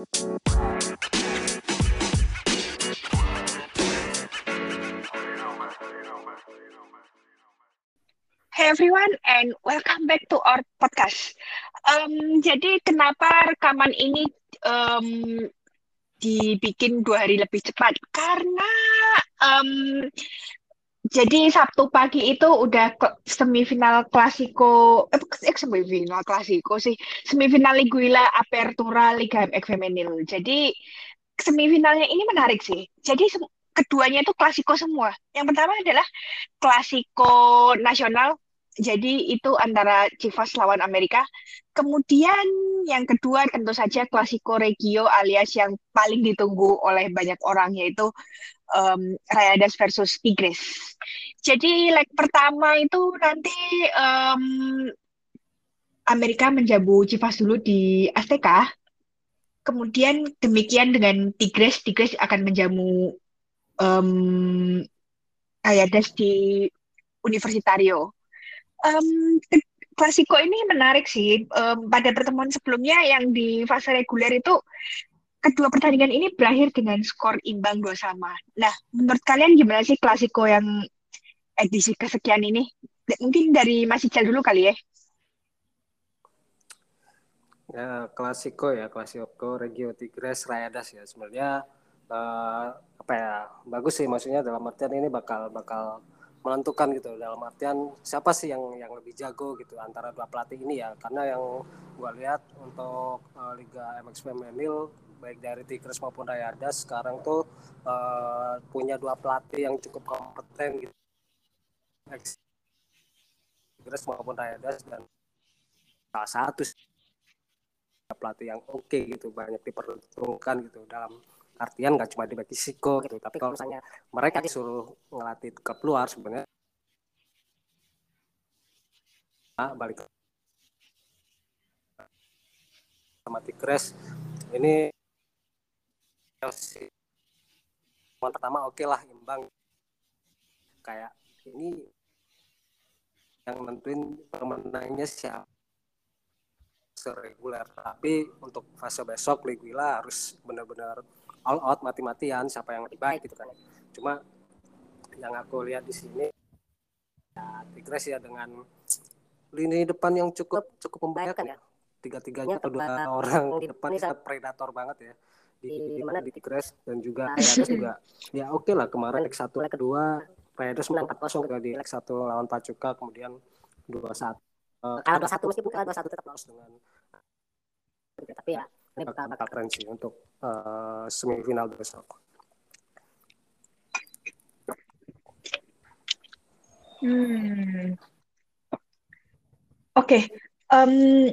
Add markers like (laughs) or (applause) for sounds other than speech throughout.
Hey everyone and welcome back to our podcast. Um, jadi kenapa rekaman ini um, dibikin dua hari lebih cepat? Karena um, jadi Sabtu pagi itu udah semifinal klasiko, eh, eh semifinal klasiko sih, semifinal Liguilla Apertura Liga MX Femenil. Jadi semifinalnya ini menarik sih. Jadi keduanya itu klasiko semua. Yang pertama adalah klasiko nasional jadi itu antara Chivas lawan Amerika. Kemudian yang kedua tentu saja Klasiko Regio alias yang paling ditunggu oleh banyak orang yaitu um, Rayadas versus Tigres. Jadi leg pertama itu nanti um, Amerika menjabu Chivas dulu di Azteca. Kemudian demikian dengan Tigres, Tigres akan menjamu um, Rayadas di Universitario um, Klasiko ini menarik sih. Um, pada pertemuan sebelumnya yang di fase reguler itu kedua pertandingan ini berakhir dengan skor imbang dua sama. Nah, menurut kalian gimana sih Klasiko yang edisi kesekian ini? Mungkin dari Mas Ical dulu kali ya. Ya, Klasiko ya, Klasiko Regio Tigres Rayadas ya. Sebenarnya uh, apa ya? Bagus sih maksudnya dalam artian ini bakal bakal menentukan gitu. Dalam artian siapa sih yang yang lebih jago gitu antara dua pelatih ini ya? Karena yang gue lihat untuk uh, Liga MX Femenil baik dari Tigres maupun Rayadas sekarang tuh uh, punya dua pelatih yang cukup kompeten gitu. Tigres maupun Rayadas dan salah satu pelatih yang oke okay, gitu banyak diperhitungkan gitu dalam artian nggak cuma di Meksiko gitu tapi kalau misalnya mereka disuruh ngelatih ke luar sebenarnya. Balik sama Tigres. Ini pertama oke okay lah imbang. Kayak ini yang nentuin pemenangnya siapa reguler. Tapi untuk fase besok Liguila harus benar-benar all out mati-matian siapa yang lebih baik. gitu kan. Cuma yang aku lihat di sini ya Tigres ya dengan lini depan yang cukup cukup membahayakan ya. tiga-tiganya atau dua orang di depan sangat predator banget ya. Di di, mana di Tigres dan juga Raiders juga ya oke okay lah kemarin X satu X dua Raiders empat kosong di X satu lawan Pacuka kemudian dua satu. Kalah dua satu meskipun kalah dua satu tetap lolos. Dengan tapi ya ini bakal bakal keren sih untuk uh, semifinal besok. Hmm. Oke, okay. um,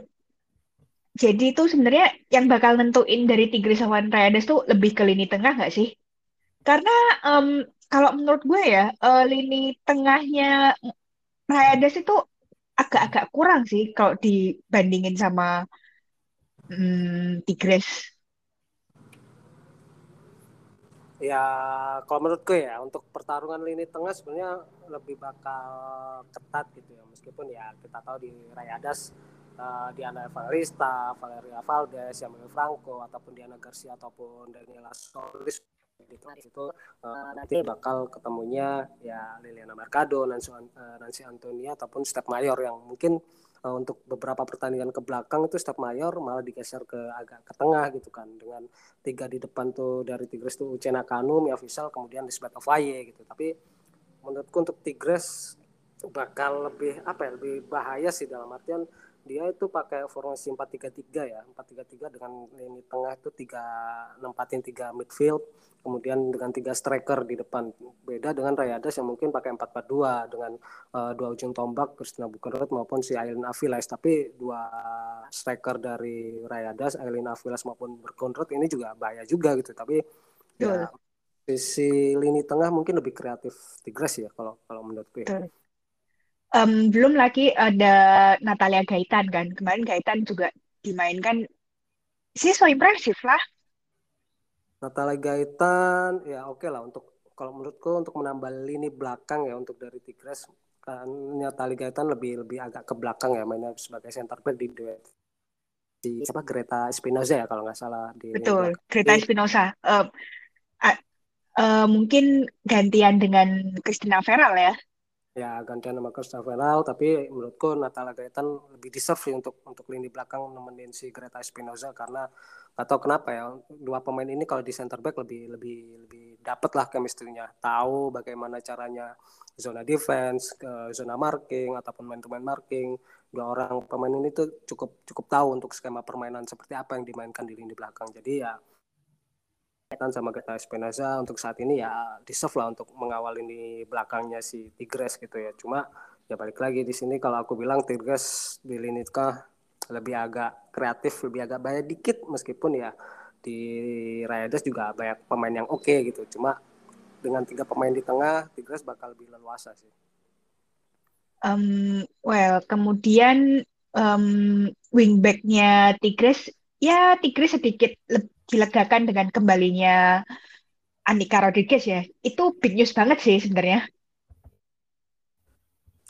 jadi itu sebenarnya yang bakal nentuin dari Tigris lawan Rayadas tuh lebih ke lini tengah nggak sih? Karena um, kalau menurut gue ya, uh, lini tengahnya Rayadas itu agak-agak kurang sih kalau dibandingin sama hmm, Tigres? Ya, kalau menurutku ya untuk pertarungan lini tengah sebenarnya lebih bakal ketat gitu ya. Meskipun ya kita tahu di Rayadas uh, Diana Evangelista, Valeria Valdes, Yamil Franco ataupun Diana Garcia ataupun Daniela Solis di tengah itu uh, nanti bakal ketemunya ya Liliana Mercado, Nancy, uh, Nancy Antonia ataupun Step Mayor yang mungkin untuk beberapa pertandingan ke belakang itu step mayor malah digeser ke agak ke tengah gitu kan. Dengan tiga di depan tuh dari Tigres tuh Uchena Kanu, Mia Fisal kemudian Lisbeth Ovaye gitu. Tapi menurutku untuk Tigres bakal lebih apa ya lebih bahaya sih dalam artian dia itu pakai formasi 4-3-3 ya 4-3-3 dengan lini tengah itu tiga nempatin tiga midfield kemudian dengan tiga striker di depan. Beda dengan Rayadas yang mungkin pakai 4-4-2 dengan uh, dua ujung tombak Kristina Bukenrot maupun si Aileen Avilas tapi dua striker dari Rayadas Aileen Avilas maupun Bukenrot ini juga bahaya juga gitu. Tapi ya sisi lini tengah mungkin lebih kreatif Tigres ya kalau kalau menurutku ya. Um, belum lagi ada Natalia Gaitan kan. Kemarin Gaitan juga dimainkan. Sih so impresif lah. Natalia Gaitan ya oke okay lah untuk kalau menurutku untuk menambah lini belakang ya untuk dari Tigres kan Natalia Gaitan lebih lebih agak ke belakang ya mainnya sebagai center back di duet di siapa Greta Espinoza ya kalau nggak salah di betul Greta Espinoza uh, uh, uh, mungkin gantian dengan Christina Feral ya ya gantian sama Christina Feral tapi menurutku Natalia Gaetan lebih deserve untuk untuk lini belakang nemenin si Greta Espinoza karena atau kenapa ya dua pemain ini kalau di center back lebih lebih lebih dapat lah chemistry-nya. Tahu bagaimana caranya zona defense ke zona marking ataupun main to main marking. Dua orang pemain ini tuh cukup cukup tahu untuk skema permainan seperti apa yang dimainkan di lini belakang. Jadi ya kan sama kita Espinoza untuk saat ini ya deserve lah untuk mengawal ini belakangnya si Tigres gitu ya. Cuma ya balik lagi di sini kalau aku bilang Tigres di lini tengah lebih agak kreatif lebih agak banyak dikit meskipun ya di Rayadas juga banyak pemain yang oke okay, gitu. Cuma dengan tiga pemain di tengah Tigres bakal lebih leluasa sih. Um, well kemudian um, wingbacknya Tigres ya Tigres sedikit lebih dilegakan dengan kembalinya Anika Rodriguez ya itu big news banget sih sebenarnya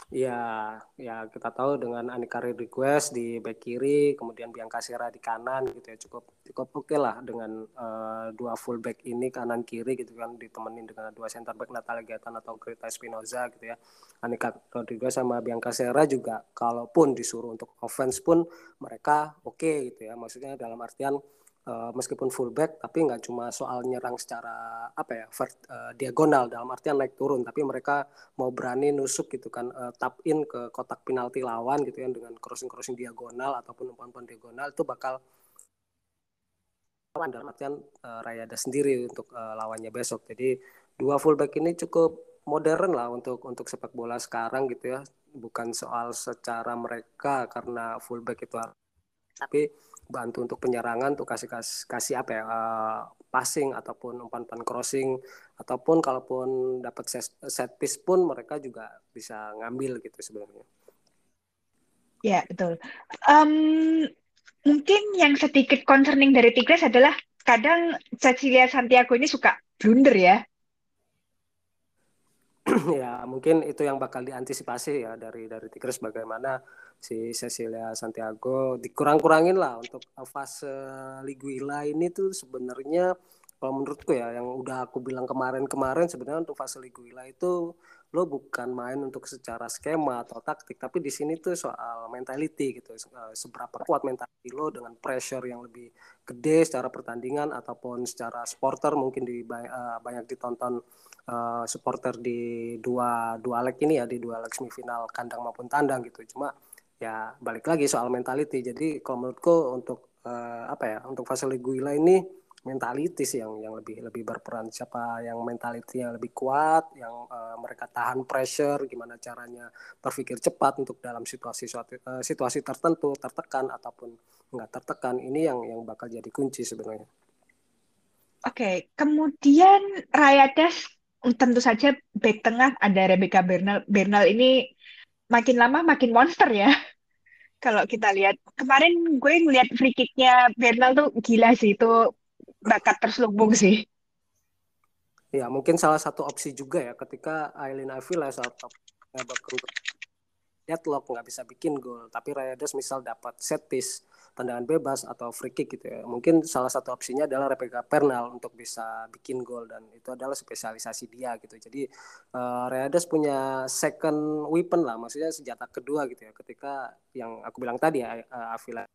Ya, ya kita tahu dengan Anika Rodriguez di back kiri, kemudian Bianca Sera di kanan gitu ya cukup cukup oke okay lah dengan uh, dua full back ini kanan kiri gitu kan ditemenin dengan dua center back Natalia Gatan atau Greta Espinoza gitu ya. Anika Rodriguez sama Bianca Sera juga kalaupun disuruh untuk offense pun mereka oke okay, gitu ya. Maksudnya dalam artian uh, meskipun fullback tapi nggak cuma soal nyerang secara apa ya vert, uh, diagonal dalam artian naik turun tapi mereka mau berani nusuk gitu kan uh, tap in ke kotak penalti lawan gitu kan dengan crossing crossing diagonal ataupun umpan-umpan diagonal itu bakal lawan dalam artian uh, Rayada sendiri untuk uh, lawannya besok. Jadi dua fullback ini cukup modern lah untuk untuk sepak bola sekarang gitu ya. Bukan soal secara mereka karena fullback itu tapi bantu untuk penyerangan untuk kasih kasih, kasih apa ya uh, passing ataupun umpan-umpan crossing ataupun kalaupun dapat set, set piece pun mereka juga bisa ngambil gitu sebenarnya. Ya betul. Um, mungkin yang sedikit concerning dari Tigres adalah kadang Cecilia Santiago ini suka blunder ya. (clears throat) ya mungkin itu yang bakal diantisipasi ya dari dari Tigres bagaimana si Cecilia Santiago dikurang-kurangin lah untuk fase Liguila ini tuh sebenarnya kalau menurutku ya yang udah aku bilang kemarin-kemarin sebenarnya untuk fase Liguila itu lo bukan main untuk secara skema atau taktik tapi di sini tuh soal mentality gitu eh, seberapa kuat mentality lo dengan pressure yang lebih gede secara pertandingan ataupun secara supporter mungkin di uh, banyak ditonton uh, supporter di dua dua leg ini ya di dua leg semifinal kandang maupun tandang gitu. Cuma ya balik lagi soal mentality jadi kalau menurutku untuk uh, apa ya untuk fase Liguila ini mentality sih yang yang lebih lebih berperan siapa yang mentality yang lebih kuat yang uh, mereka tahan pressure gimana caranya berpikir cepat untuk dalam situasi uh, situasi tertentu tertekan ataupun nggak tertekan ini yang yang bakal jadi kunci sebenarnya. Oke, okay. kemudian Rayadas tentu saja back tengah ada Rebecca Bernal. Bernal ini makin lama makin monster ya. Kalau kita lihat kemarin gue ngeliat free kicknya Bernal tuh gila sih itu bakat terselubung sih. Ya mungkin salah satu opsi juga ya ketika Aileen Avila saat deadlock nggak bisa bikin gol. Tapi Rayadas misal dapat set piece tendangan bebas atau free kick gitu ya. Mungkin salah satu opsinya adalah Rebecca Pernal untuk bisa bikin gol dan itu adalah spesialisasi dia gitu. Jadi uh, Rayadas punya second weapon lah maksudnya senjata kedua gitu ya. Ketika yang aku bilang tadi ya uh, Avila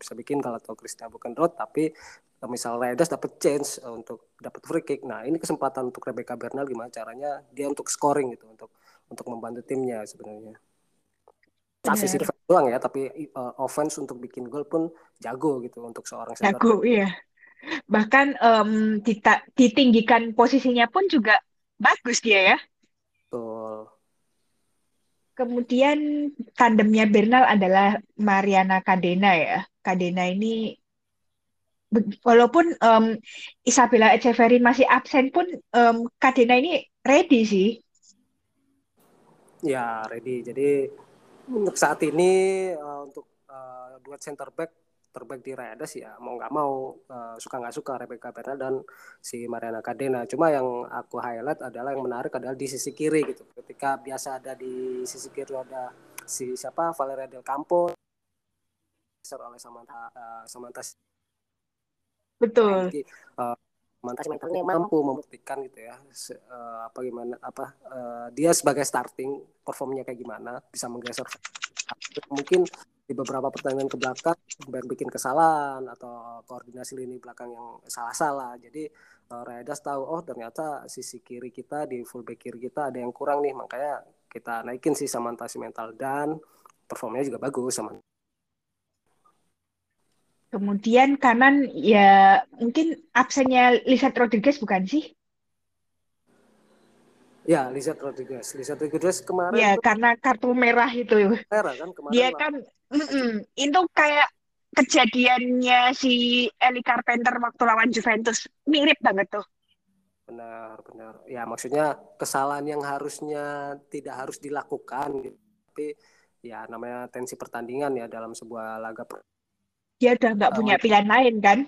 bisa bikin kalau atau Kristina bukan road tapi uh, misal Rayadas dapat chance untuk dapat free kick. Nah ini kesempatan untuk Rebecca Bernal gimana caranya dia untuk scoring gitu untuk untuk membantu timnya sebenarnya. Asisi defense doang ya, tapi uh, offense untuk bikin gol pun jago gitu untuk seorang center. Jago, iya. Bahkan um, dita- ditinggikan posisinya pun juga bagus dia ya. Betul. Kemudian tandemnya Bernal adalah Mariana Cadena ya. Cadena ini walaupun um, Isabella Echeverry masih absen pun um, Cadena ini ready sih Ya, ready. Jadi untuk saat ini uh, untuk uh, duet center back terbaik di Rayadas ya mau nggak mau uh, suka nggak suka Rebecca Bernal dan si Mariana Cadena. Cuma yang aku highlight adalah yang menarik adalah di sisi kiri gitu. Ketika biasa ada di sisi kiri ada si siapa Valeria Del Campo oleh Samantha uh, Samantha betul jadi Samantha mentalnya mampu membuktikan gitu ya se, uh, apa gimana apa uh, dia sebagai starting performnya kayak gimana bisa menggeser mungkin di beberapa pertandingan ke belakang bikin kesalahan atau koordinasi lini belakang yang salah-salah. Jadi uh, Raidas tahu oh ternyata sisi kiri kita di fullback kiri kita ada yang kurang nih makanya kita naikin sih samantasi mental dan performnya juga bagus sama. Kemudian kanan ya mungkin absennya Lisat Rodriguez bukan sih? Ya, Lisat Rodriguez. Lisat Rodriguez kemarin. Ya, karena kartu merah itu. Merah kan kemarin. Dia kan Mm -mm. Itu kayak kejadiannya si Eli Carpenter waktu lawan Juventus mirip banget tuh. Benar, benar. Ya maksudnya kesalahan yang harusnya tidak harus dilakukan, gitu. tapi ya namanya tensi pertandingan ya dalam sebuah laga. Dia udah nggak punya pilihan lain kan?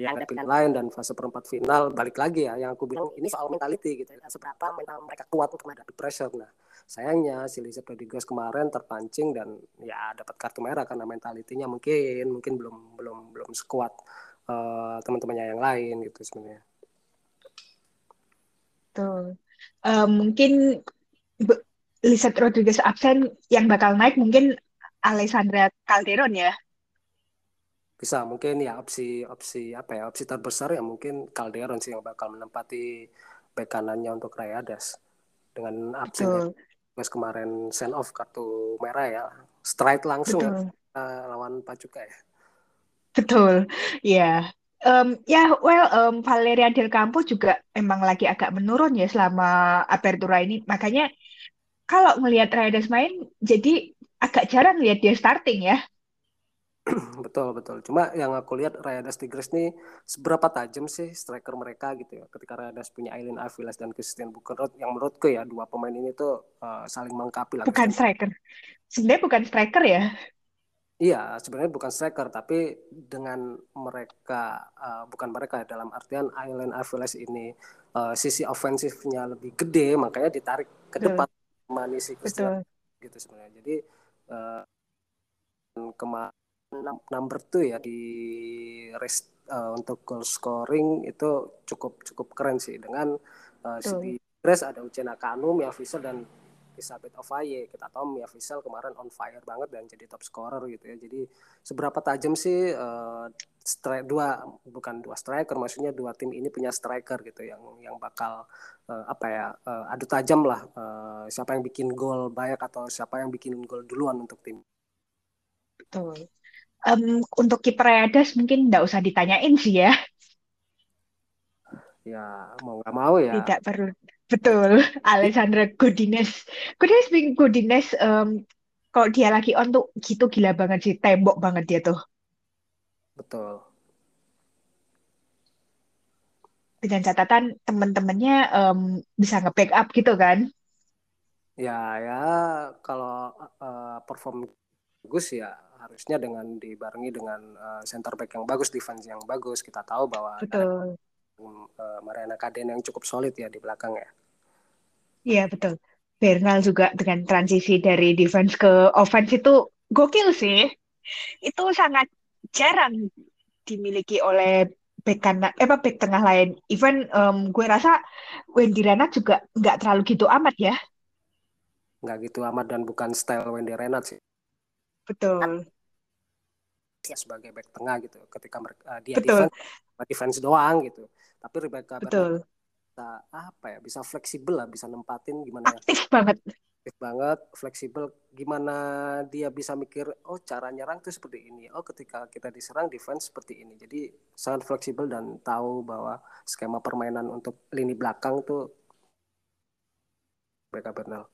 yang ada pilihan lain. dan fase perempat final balik lagi ya yang aku bilang ini soal mentality gitu ya. Seberapa mental mereka kuat untuk menghadapi pressure. Nah sayangnya si Lisa Rodriguez kemarin terpancing dan ya dapat kartu merah karena mentalitinya mungkin mungkin belum belum belum sekuat uh, teman-temannya yang lain gitu sebenarnya. Tuh uh, mungkin Lisa Rodriguez absen yang bakal naik mungkin Alessandra Calderon ya? Bisa mungkin ya opsi opsi apa ya opsi terbesar ya mungkin Calderon sih yang bakal menempati bek kanannya untuk Rayadas dengan absen Mas kemarin send off kartu merah ya. Strike langsung ya, uh, lawan Pacuka ya. Betul ya um, ya well um, Valeria Del Campo juga emang lagi agak menurun ya selama apertura ini. Makanya kalau melihat Rayadas main jadi agak jarang lihat dia starting ya (clears throat) betul betul. Cuma yang aku lihat Rayadas Tigres nih seberapa tajam sih striker mereka gitu ya. Ketika Rayadas punya Aileen Avilas dan Christian Bukerot yang menurutku ya dua pemain ini tuh uh, saling melengkapi lah. Bukan striker. Sebenarnya bukan striker ya. Iya, sebenarnya bukan striker, tapi dengan mereka uh, bukan mereka dalam artian Aileen Avilas ini uh, sisi ofensifnya lebih gede, makanya ditarik ke depan manisi Christian gitu sebenarnya. Jadi uh, kemarin number tuh ya di race uh, untuk goal scoring itu cukup cukup keren sih. Dengan uh, si race ada Uchena Kanu, Mia Fisel dan Elizabeth Ovaye. Kita tahu Mia Fisel kemarin on fire banget dan jadi top scorer gitu ya. Jadi seberapa tajam sih uh, strike dua bukan dua striker maksudnya dua tim ini punya striker gitu yang yang bakal uh, apa ya uh, adu tajam lah uh, siapa yang bikin gol banyak atau siapa yang bikin gol duluan untuk tim. Betul um, untuk kiper Rayadas mungkin nggak usah ditanyain sih ya. Ya mau nggak mau ya. Tidak perlu. Betul, Alessandra Godines. Godines being Godines, um, kalau dia lagi on tuh gitu gila banget sih, tembok banget dia tuh. Betul. Dengan catatan teman-temannya um, bisa nge-backup gitu kan? Ya, ya kalau uh, perform bagus ya harusnya dengan dibarengi dengan uh, center back yang bagus, defense yang bagus, kita tahu bahwa betul. Uh, Mariana Kaden yang cukup solid ya di belakang ya. Iya betul. Bernal juga dengan transisi dari defense ke offense itu gokil sih. Itu sangat jarang dimiliki oleh back kanan, eh apa back tengah lain. Even um, gue rasa Wendy Renat juga nggak terlalu gitu amat ya. Nggak gitu amat dan bukan style Wendy Renat sih. Betul. Ya sebagai back tengah gitu. Ketika mereka, uh, dia Betul. defense, defense doang gitu. Tapi Rebecca Betul. bisa apa ya? Bisa fleksibel lah, bisa nempatin gimana ya. Aktif ya. banget. Aktif banget, fleksibel. Gimana dia bisa mikir, oh cara nyerang tuh seperti ini. Oh ketika kita diserang defense seperti ini. Jadi sangat fleksibel dan tahu bahwa skema permainan untuk lini belakang tuh Rebecca Bernal.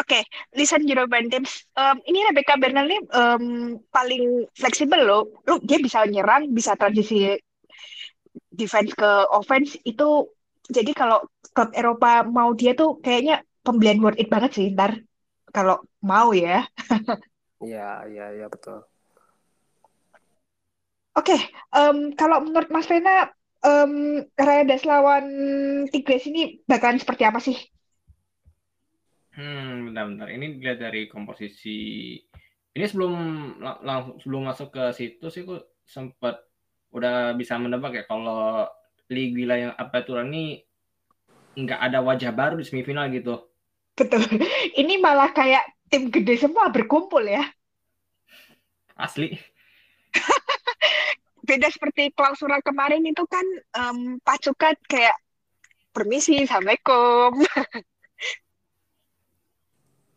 Oke, okay, listen European Teams. Um, ini Rebecca Bernal ini um, paling fleksibel loh. Lu dia bisa nyerang, bisa transisi defense ke offense itu. Jadi kalau klub Eropa mau dia tuh kayaknya pembelian worth it banget sih ntar kalau mau ya. (laughs) Iya, iya, iya betul. Oke, okay, um, kalau menurut Mas Vena, um, Rayadas lawan Tigres ini bakalan seperti apa sih? Hmm, bentar-bentar. Ini dilihat dari komposisi ini sebelum langsung sebelum masuk ke situ sih aku sempat udah bisa menebak ya kalau Liga yang apa aturan ini nggak ada wajah baru di semifinal gitu. Betul. (laughs) Ini malah kayak tim gede semua berkumpul ya. Asli. (laughs) Beda seperti klausura kemarin itu kan um, Pacukat kayak permisi, assalamualaikum. (laughs)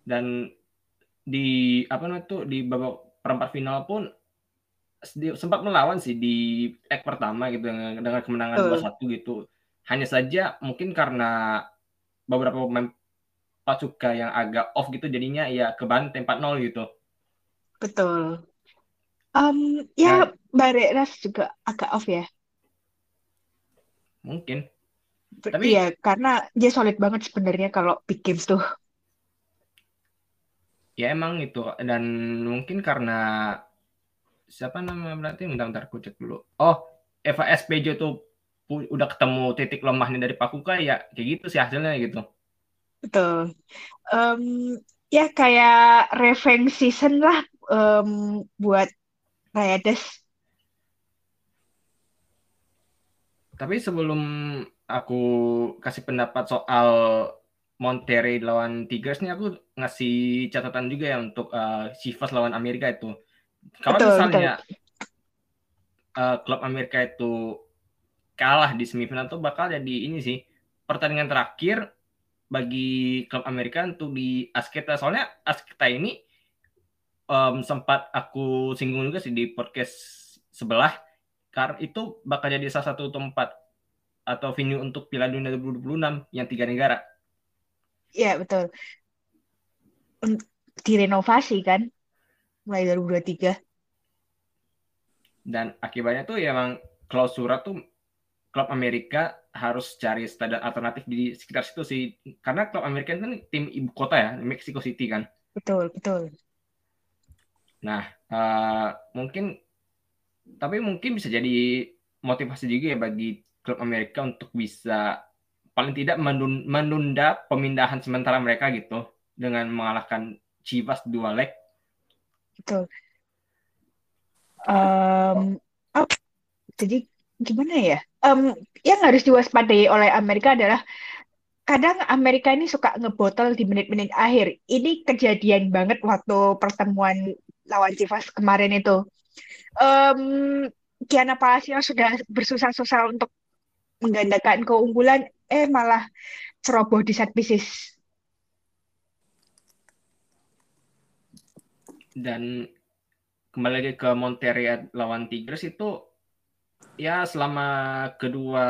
Dan di apa namanya tuh di babak perempat final pun sempat melawan sih di leg pertama gitu dengan, dengan kemenangan dua uh. satu gitu. Hanya saja mungkin karena beberapa pemain Pacuka yang agak off gitu jadinya ya kebantai 4-0 gitu. Betul. Um, ya nah, Bareras juga agak off ya. Mungkin. Tapi ya karena dia solid banget sebenarnya kalau big games tuh. Ya emang itu dan mungkin karena siapa nama berarti bentar bentar aku cek dulu. Oh, Eva SPJ tuh udah ketemu titik lemahnya dari Pakuka ya kayak gitu sih hasilnya gitu. Betul. Um, ya kayak revenge season lah um, buat Rayades. Tapi sebelum aku kasih pendapat soal Monterrey lawan Tigers nih aku ngasih catatan juga ya untuk uh, Chivas lawan Amerika itu. Kalau betul, misalnya betul. Uh, klub Amerika itu kalah di semifinal tuh bakal jadi ini sih pertandingan terakhir bagi klub Amerika untuk di Asketa. Soalnya Asketa ini um, sempat aku singgung juga sih di podcast sebelah karena itu bakal jadi salah satu tempat atau venue untuk Piala Dunia 2026 yang tiga negara Iya betul. Direnovasi kan mulai 2023. Dan akibatnya tuh ya emang klausura tuh klub Amerika harus cari standar alternatif di sekitar situ sih. Karena klub Amerika kan tim ibu kota ya, Mexico City kan. Betul, betul. Nah, uh, mungkin tapi mungkin bisa jadi motivasi juga ya bagi klub Amerika untuk bisa paling tidak menunda pemindahan sementara mereka gitu dengan mengalahkan Chivas dua leg. Betul. Um, oh, jadi gimana ya? Um, yang harus diwaspadai oleh Amerika adalah kadang Amerika ini suka ngebotol di menit-menit akhir. Ini kejadian banget waktu pertemuan lawan Chivas kemarin itu. Um, Kiana sudah bersusah-susah untuk menggandakan keunggulan eh malah ceroboh di set pieces. Dan kembali lagi ke Monterrey lawan Tigres itu ya selama kedua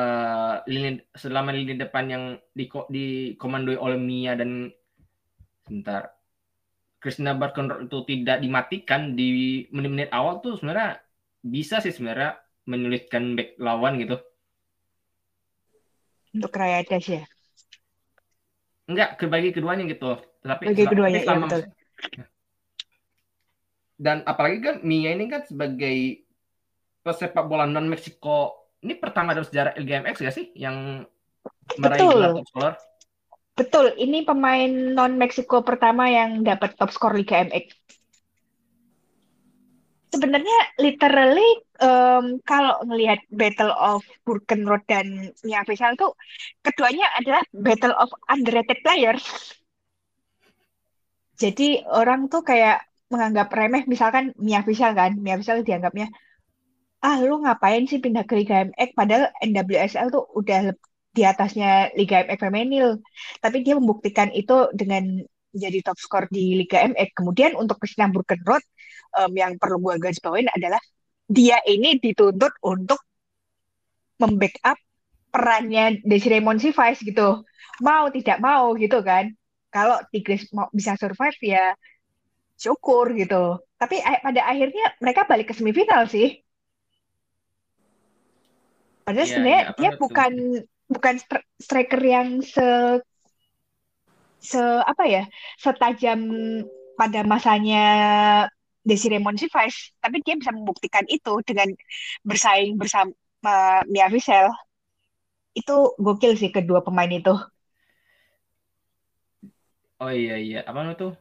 lini selama lini depan yang di di komandoi oleh Mia dan sebentar Krishna Barkonro itu tidak dimatikan di menit-menit awal tuh sebenarnya bisa sih sebenarnya menyulitkan back lawan gitu untuk Rayadas ya? Enggak, kebagi keduanya gitu. Tapi bagi keduanya, ya, betul. Dan apalagi kan Mia ini kan sebagai pesepak bola non Meksiko ini pertama dalam sejarah LGMX ya sih yang meraih gelar top scorer? Betul, ini pemain non Meksiko pertama yang dapat top skor Liga MX sebenarnya literally um, kalau ngelihat Battle of Burken Road dan Mia Faisal tuh keduanya adalah Battle of underrated players. Jadi orang tuh kayak menganggap remeh misalkan Mia Faisal kan, Mia Faisal dianggapnya ah lu ngapain sih pindah ke Liga MX padahal NWSL tuh udah di atasnya Liga MX femenil. Tapi dia membuktikan itu dengan jadi top skor di Liga MX. Kemudian untuk Christian Burken Road um, yang perlu gue garis bawain adalah dia ini dituntut untuk membackup perannya Desiree Monsivice gitu. Mau tidak mau gitu kan. Kalau Tigres mau bisa survive ya syukur gitu. Tapi pada akhirnya mereka balik ke semifinal sih. Padahal ya, sebenarnya ya, dia bukan bukan striker yang se se apa ya setajam pada masanya Desiree Monsivice, tapi dia bisa membuktikan itu dengan bersaing bersama Mia Vissel. Itu gokil sih kedua pemain itu. Oh iya iya, apa tuh?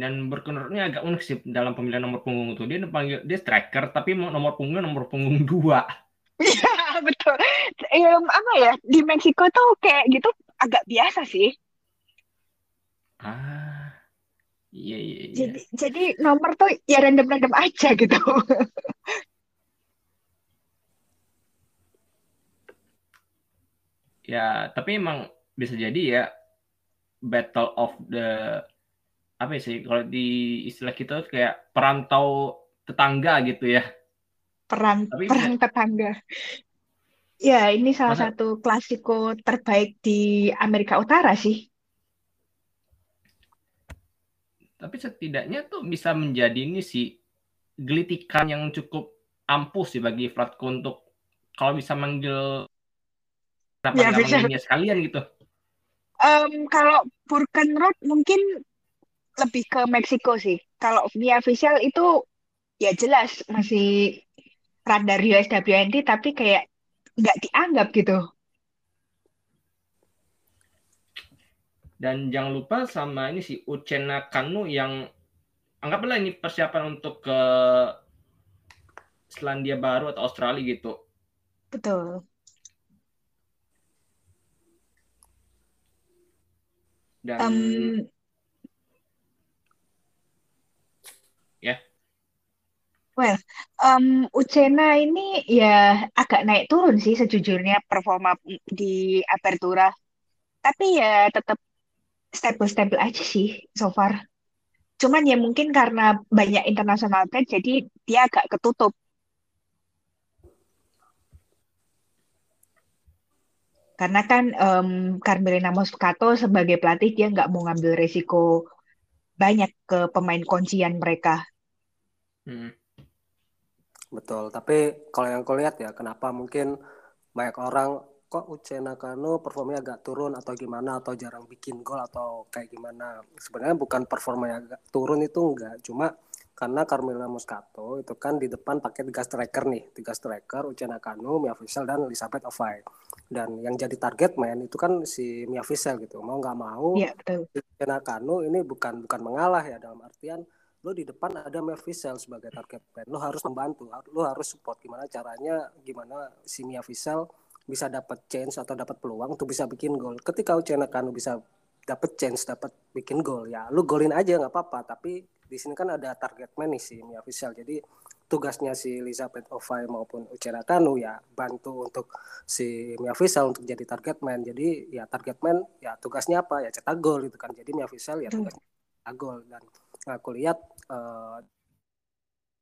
Dan berkenurnya agak unik sih dalam pemilihan nomor punggung itu dia panggil dia striker tapi nomor punggungnya nomor punggung dua Iya (laughs) betul. Um, apa ya di Meksiko tuh kayak gitu agak biasa sih. ah iya iya iya Jadi jadi nomor tuh ya random-random aja gitu. (laughs) ya tapi emang bisa jadi ya battle of the apa ya sih kalau di istilah kita kayak perantau tetangga gitu ya Perang tapi perang tetangga. Ya, ini salah masa satu klasiko terbaik di Amerika Utara sih. tapi setidaknya tuh bisa menjadi ini sih gelitikan yang cukup ampuh sih bagi Vlatko untuk kalau bisa manggil kenapa Ya nggak sekalian gitu Em, kalau Burkenroad mungkin lebih ke Meksiko sih. Kalau Via Visual itu ya jelas masih radar USWNT tapi kayak nggak dianggap gitu. dan jangan lupa sama ini sih Uchenna Kanu yang anggaplah ini persiapan untuk ke Selandia Baru atau Australia gitu Betul. dan ya well, em, Ucena ini ya agak naik turun sih sejujurnya performa di Apertura. Tapi ya tetap stable-stable aja sih so far. Cuman ya mungkin karena banyak internasional brand jadi dia agak ketutup. Karena kan em, Carmelina Moscato sebagai pelatih dia nggak mau ngambil resiko banyak ke pemain kuncian mereka. hmm. Betul, tapi kalau yang aku lihat ya, kenapa mungkin banyak orang kok Uche Nakano performanya agak turun atau gimana atau jarang bikin gol atau kayak gimana. Sebenarnya bukan performanya agak turun itu enggak, cuma karena Carmela Moscato itu kan di depan pakai tiga striker nih, tiga striker Uche Nakano, Mia Fisel dan Elizabeth Ovai. Dan yang jadi target main itu kan si Mia Fisel gitu. Mau nggak mau Iya, betul. Uche Nakano ini bukan bukan mengalah ya dalam artian lo di depan ada Mia Fisel sebagai target man. Lo harus membantu, lo harus support gimana caranya, gimana si Mia Fisel bisa dapat chance atau dapat peluang untuk bisa bikin gol. Ketika Uchena Kanu bisa dapat chance, dapat bikin gol, ya lu golin aja nggak apa-apa. Tapi di sini kan ada target man nih si Mia Fisel. Jadi tugasnya si Elizabeth Ovai maupun Uchena Kanu ya bantu untuk si Mia Fisel untuk jadi target man. Jadi ya target man ya tugasnya apa ya cetak gol gitu kan. Jadi Mia Fisel ya tugasnya cetak gol dan aku lihat eh,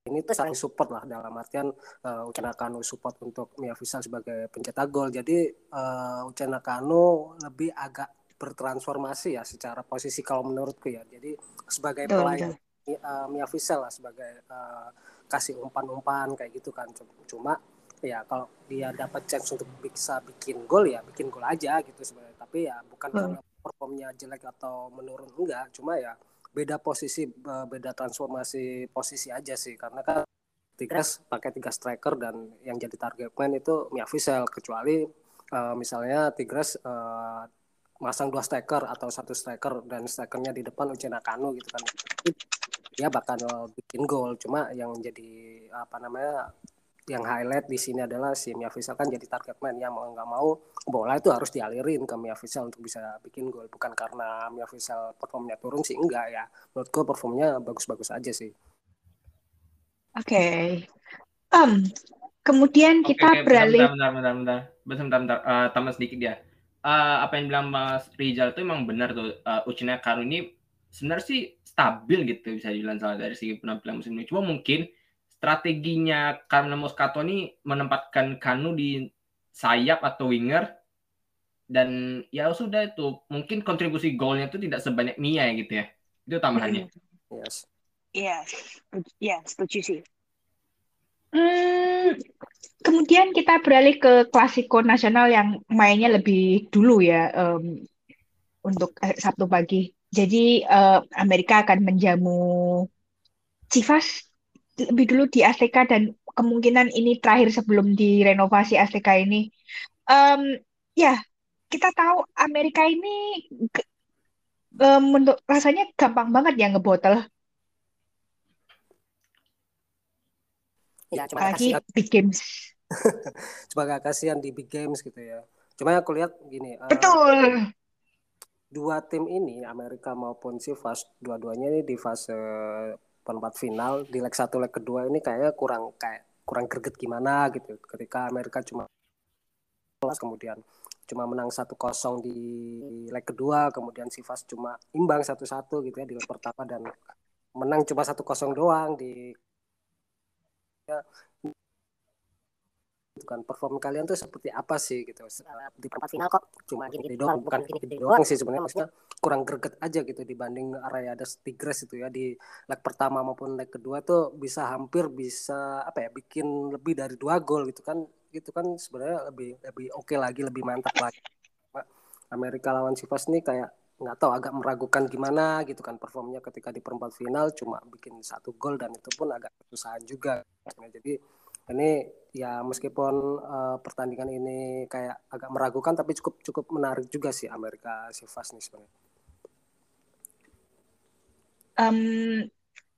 ini tuh saling support lah dalam artian uh, Uchena Kanu support untuk Mia Fisal sebagai pencetak gol. Jadi uh, Uchena Kanu lebih agak bertransformasi ya secara posisi kalau menurutku ya. Jadi sebagai pelayan uh, Mia Fisal lah sebagai uh, kasih umpan-umpan kayak gitu kan. Cuma ya kalau dia dapat chance untuk bisa bikin gol ya bikin gol aja gitu sebenarnya. Tapi ya bukan Hmm. karena performnya jelek atau menurun enggak, cuma ya beda posisi beda transformasi posisi aja sih. Karena kan Tigres pakai tiga striker dan yang jadi target man itu Mia Fisel kecuali eh, misalnya Tigres eh, masang dua striker atau satu striker dan strikernya di depan Uchena Kanu gitu kan. Dia bakal bikin gol. Cuma yang jadi apa namanya yang highlight di sini adalah si Mia kan jadi target man ya mau nggak mau bola itu harus dialirin ke Mia Fisel untuk bisa bikin gol bukan karena Mia Fisel performnya turun sih enggak ya menurut gue performnya bagus-bagus aja sih Oke. Em, kemudian Oke, kita oke, beralih. bentar, bentar, bentar, bentar, bentar, bentar, bentar. Eh, tambah sedikit ya. Eh, apa yang bilang Mas Rizal itu emang benar tuh. Uh, Uchina Kanu ini sebenarnya sih stabil gitu bisa dibilang salah dari segi penampilan musim ini. Cuma mungkin strateginya Carmelo Moscato ini menempatkan Kanu di sayap atau winger dan ya sudah itu mungkin kontribusi golnya itu tidak sebanyak Mia ya gitu ya. Itu tambahannya. yes Iya, ya setuju sih. Hmm, kemudian kita beralih ke klasiko nasional yang mainnya lebih dulu ya em, untuk eh, Sabtu pagi. Jadi eh, Amerika akan menjamu Chivas lebih dulu di Azteca dan kemungkinan ini terakhir sebelum direnovasi Azteca ini. Em, ya, kita tahu Amerika ini um, menurut rasanya gampang banget ya ngebotol. Ya, cuma Apalagi kasihan, big games. (laughs) cuma agak kasihan di big games gitu ya. Cuma aku lihat gini, eh, Betul. dua tim ini Amerika maupun Chivas dua-duanya ini di fase perempat final di leg satu leg kedua ini kayaknya kurang kayak kurang greget gimana gitu. Ketika Amerika cuma kemudian cuma menang 1-0 di leg kedua kemudian Chivas cuma imbang satu-satu gitu ya di leg pertama dan menang cuma 1-0 doang di ya, kan perform kalian tuh seperti apa sih gitu. Di perempat final kok cuma gini doang bukan gini gede doang. sih sebenarnya maksudnya kurang greget aja gitu dibanding area ada Tigres itu ya di leg pertama maupun leg kedua tuh bisa hampir bisa apa ya bikin lebih dari dua gol gitu kan. Gitu kan sebenarnya lebih lebih oke okay lagi lebih mantap lagi. Amerika lawan Chivas nih kayak nggak tahu agak meragukan gimana gitu kan performnya ketika di perempat final cuma bikin satu gol dan itu pun agak kesusahan juga. Jadi ini ya meskipun uh, pertandingan ini kayak agak meragukan tapi cukup cukup menarik juga sih Amerika Chivas nih sebenarnya. Um,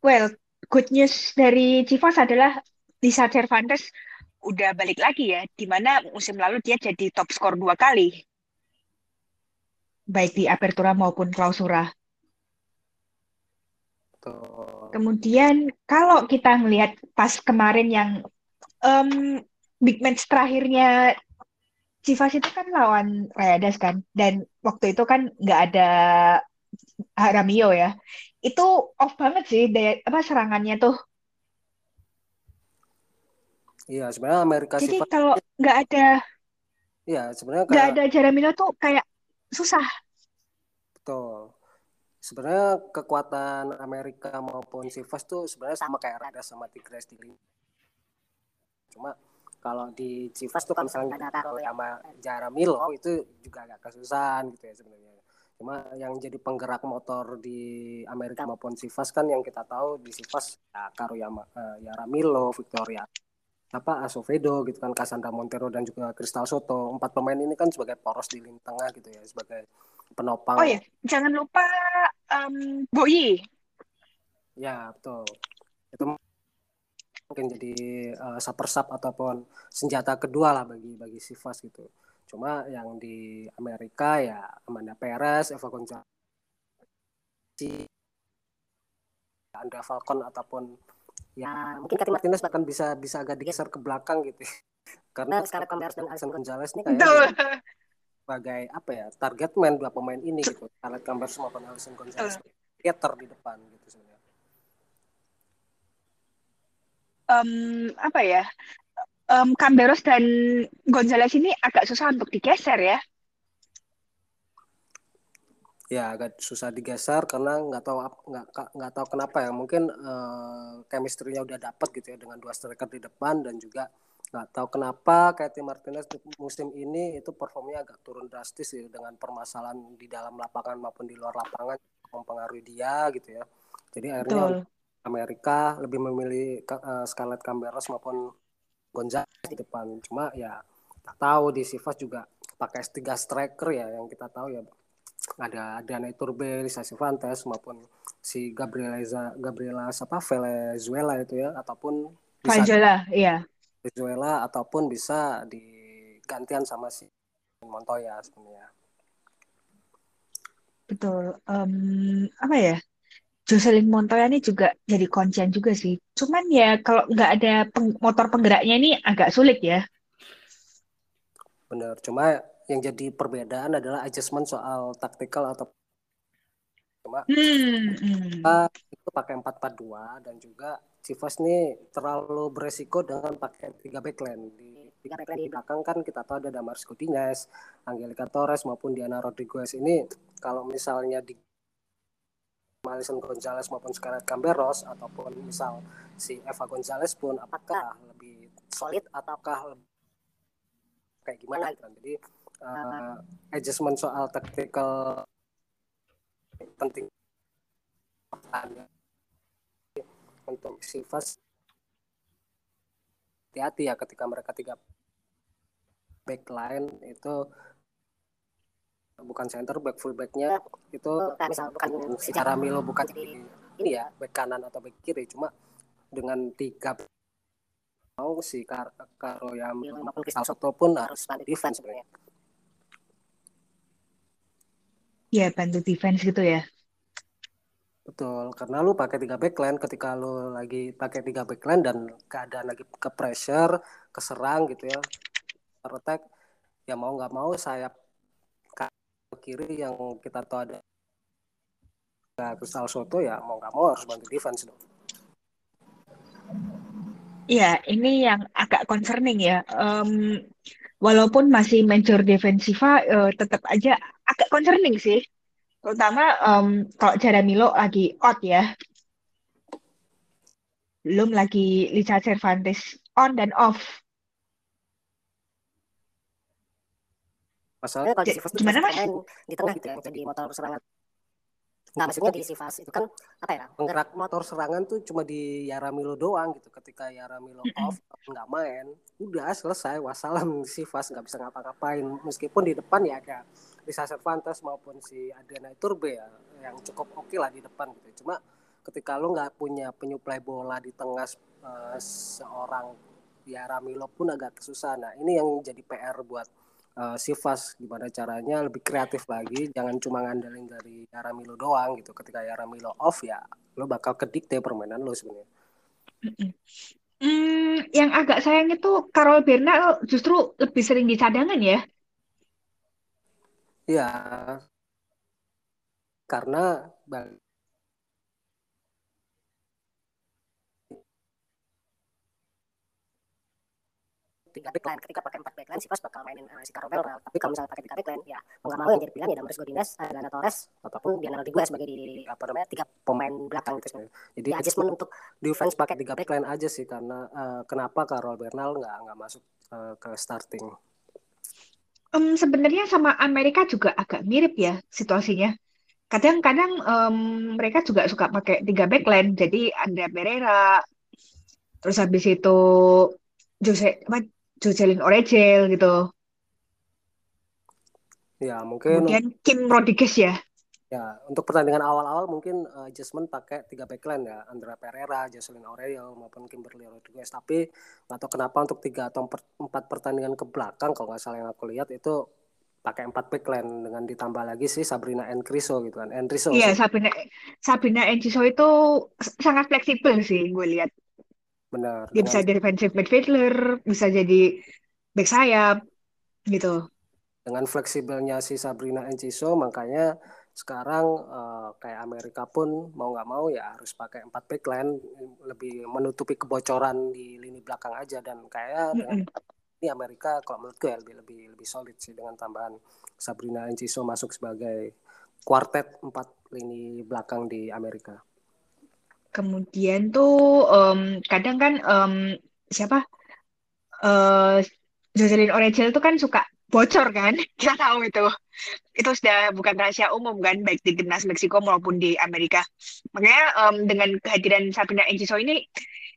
well, good news dari Chivas adalah Lisa Cervantes udah balik lagi ya, di mana musim lalu dia jadi top skor dua kali, baik di Apertura maupun Clausura. Kemudian kalau kita melihat pas kemarin yang um, big match terakhirnya Chivas itu kan lawan Rayadas kan? Dan waktu itu kan nggak ada Haramio ya. Itu off banget sih daya apa serangannya tuh. Iya sebenarnya Amerika jadi Chivas kalau nggak ada iya sebenarnya nggak kayak... ada Jaramillo tuh kayak susah. Betul. Sebenarnya kekuatan Amerika maupun Chivas tuh sebenarnya sama kayak Rayadas sama Tigres di cuma kalau di Chivas tuh kan misalnya kita taruh sama Jaramillo itu juga agak kesusahan gitu ya sebenarnya. Cuma yang jadi penggerak motor di Amerika maupun Chivas kan yang kita tahu di Chivas ya Karuyama uh, Yaramilo Victoria apa Asovedo gitu kan Cassandra Montero dan juga Crystal Soto. Empat pemain ini kan sebagai poros di lini tengah gitu ya sebagai penopang. Oh ya jangan lupa um, Boyi ya betul. Itu mungkin jadi uh, super sub ataupun senjata kedua lah bagi bagi Sivas gitu. Cuma yang di Amerika ya Amanda Perez, Eva Gonzalez, Andra Falcon ataupun ya mungkin Katy Martinez bahkan bisa bisa agak digeser ke belakang gitu. (laughs) Karena sekarang Converse dan Alison Gonzalez ini kayak sebagai apa ya target man dua pemain ini gitu. Scarlett Converse maupun Alison Gonzalez theater di depan gitu sebenarnya. Um, apa ya um, Camberos dan Gonzales ini agak susah untuk digeser ya? Ya agak susah digeser karena nggak tahu nggak nggak tahu kenapa ya. Mungkin uh, chemistry-nya udah dapat gitu ya dengan dua striker di depan dan juga nggak tahu kenapa kayak Tim Martinez musim ini itu performnya agak turun drastis ya dengan permasalahan di dalam lapangan maupun di luar lapangan mempengaruhi dia gitu ya. Jadi akhirnya Betul. Amerika lebih memilih uh, Scarlett Camberos maupun Gonzalez di depan. Cuma ya tak tahu di Sivas juga pakai tiga striker ya yang kita tahu ya ada Adriana Iturbe, Lisa Cervantes maupun si Gabriela Gabriela apa Venezuela itu ya ataupun Venezuela iya Venezuela ataupun bisa digantian sama si Montoya sebenarnya. Betul. Um, apa ya? Jocelyn Montoya ini juga jadi kuncian juga sih. Cuman ya kalau nggak ada peng motor penggeraknya ini agak sulit ya. Benar. Cuma yang jadi perbedaan adalah adjustment soal taktikal atau cuma hmm, hmm. itu pakai 442 dan juga Chivas nih terlalu beresiko dengan pakai tiga backline di tiga backline di belakang kan kita tahu ada Damaris Coutinho, Angelica Torres maupun Diana Rodriguez ini kalau misalnya di Alison Gonzalez maupun Scarlett Camberos ataupun misal si Eva Gonzalez pun apakah lebih solid ataukah lebih kayak gimana gitu kan. Jadi uh, adjustment soal tactical penting untuk Sivas hati-hati ya ketika mereka tiga backline itu bukan center back fullbacknya itu misal bukan secara Milo bukan ini ya back kanan atau back kiri cuma dengan tiga mau si Kar Karo yang maupun Kristal Soto pun harus bantu defense sebenarnya. Ya bantu defense gitu ya. Betul, karena lu pakai tiga backline ketika lu lagi pakai tiga backline dan keadaan lagi ke pressure, keserang gitu ya, attack, ya mau nggak mau sayap kiri yang kita tahu ada Kristal Soto ya mau nggak mau harus bantu defense dong. Iya, ini yang agak concerning ya. Um, walaupun masih major defensiva, uh, tetap aja agak concerning sih terutama um, kalau Jaramilo lagi out ya belum lagi Lisa Cervantes on dan off masalahnya kalau di gimana mas di tengah gitu ya jadi motor serangan Nah, maksudnya di Sivas itu kan apa ya? Penggerak motor serangan tuh cuma di Yaramilo doang gitu. Ketika Yaramilo off nggak main, udah selesai. Wassalam (laughs) Sivas nggak bisa ngapa-ngapain. Meskipun di depan ya ada Risa Cervantes maupun si Adriana Iturbe ya yang cukup oke okay lah di depan gitu. Cuma ketika lo nggak punya penyuplai bola di tengah uh, seorang Yaramilo pun agak kesusahan. Nah, ini yang jadi PR buat uh, Sivas gimana caranya lebih kreatif lagi jangan cuma ngandelin dari Yaramilo doang gitu ketika Yaramilo off ya lo bakal kedikte permainan lo sebenarnya Hmm, yang agak sayang itu Carol Bernal justru lebih sering di cadangan ya. Iya. Karena tiga backline. Ketika pakai empat backline Sivas bakal mainin uh, si Carvel tapi kalau misalnya pakai tiga backline ya mau nggak mau yang jadi pilihan ya Damaris Godinez Adriana Torres ataupun Diana Rodriguez sebagai di, di apa namanya tiga pemain belakang gitu. Jadi ya, adjustment untuk defense pakai tiga backline aja sih karena uh, kenapa Carol Bernal nggak nggak masuk uh, ke starting? Um, sebenarnya sama Amerika juga agak mirip ya situasinya. Kadang-kadang um, mereka juga suka pakai tiga backline jadi Andrea Pereira terus habis itu Jose apa Jocelyn Orejel gitu. Ya, mungkin Kemudian Kim Rodriguez ya. Ya, untuk pertandingan awal-awal mungkin uh, adjustment pakai tiga backline ya, Andrea Pereira, Jocelyn Orejel maupun Kimberly Rodriguez. Tapi nggak tahu kenapa untuk tiga atau empat, pertandingan ke belakang kalau nggak salah yang aku lihat itu pakai empat backline dengan ditambah lagi sih Sabrina Encriso gitu kan. Encriso. Iya, Sabrina Sabrina Encriso itu sangat fleksibel sih gue lihat. Benar. Dia bisa jadi defensive midfielder, bisa jadi back sayap gitu. Dengan fleksibelnya si Sabrina Enciso, makanya sekarang uh, kayak Amerika pun mau nggak mau ya harus pakai empat backline lebih menutupi kebocoran di lini belakang aja dan kayak mm -hmm. ini Amerika kalau menurutku ya lebih lebih lebih solid sih dengan tambahan Sabrina Enciso masuk sebagai kuartet empat lini belakang di Amerika. Kemudian tuh um, kadang kan um, siapa? Uh, Jocelyn Orangel itu kan suka bocor kan? (laughs) Kita tahu itu. Itu sudah bukan rahasia umum kan baik di timnas Meksiko maupun di Amerika. Makanya um, dengan kehadiran Sabrina Enciso ini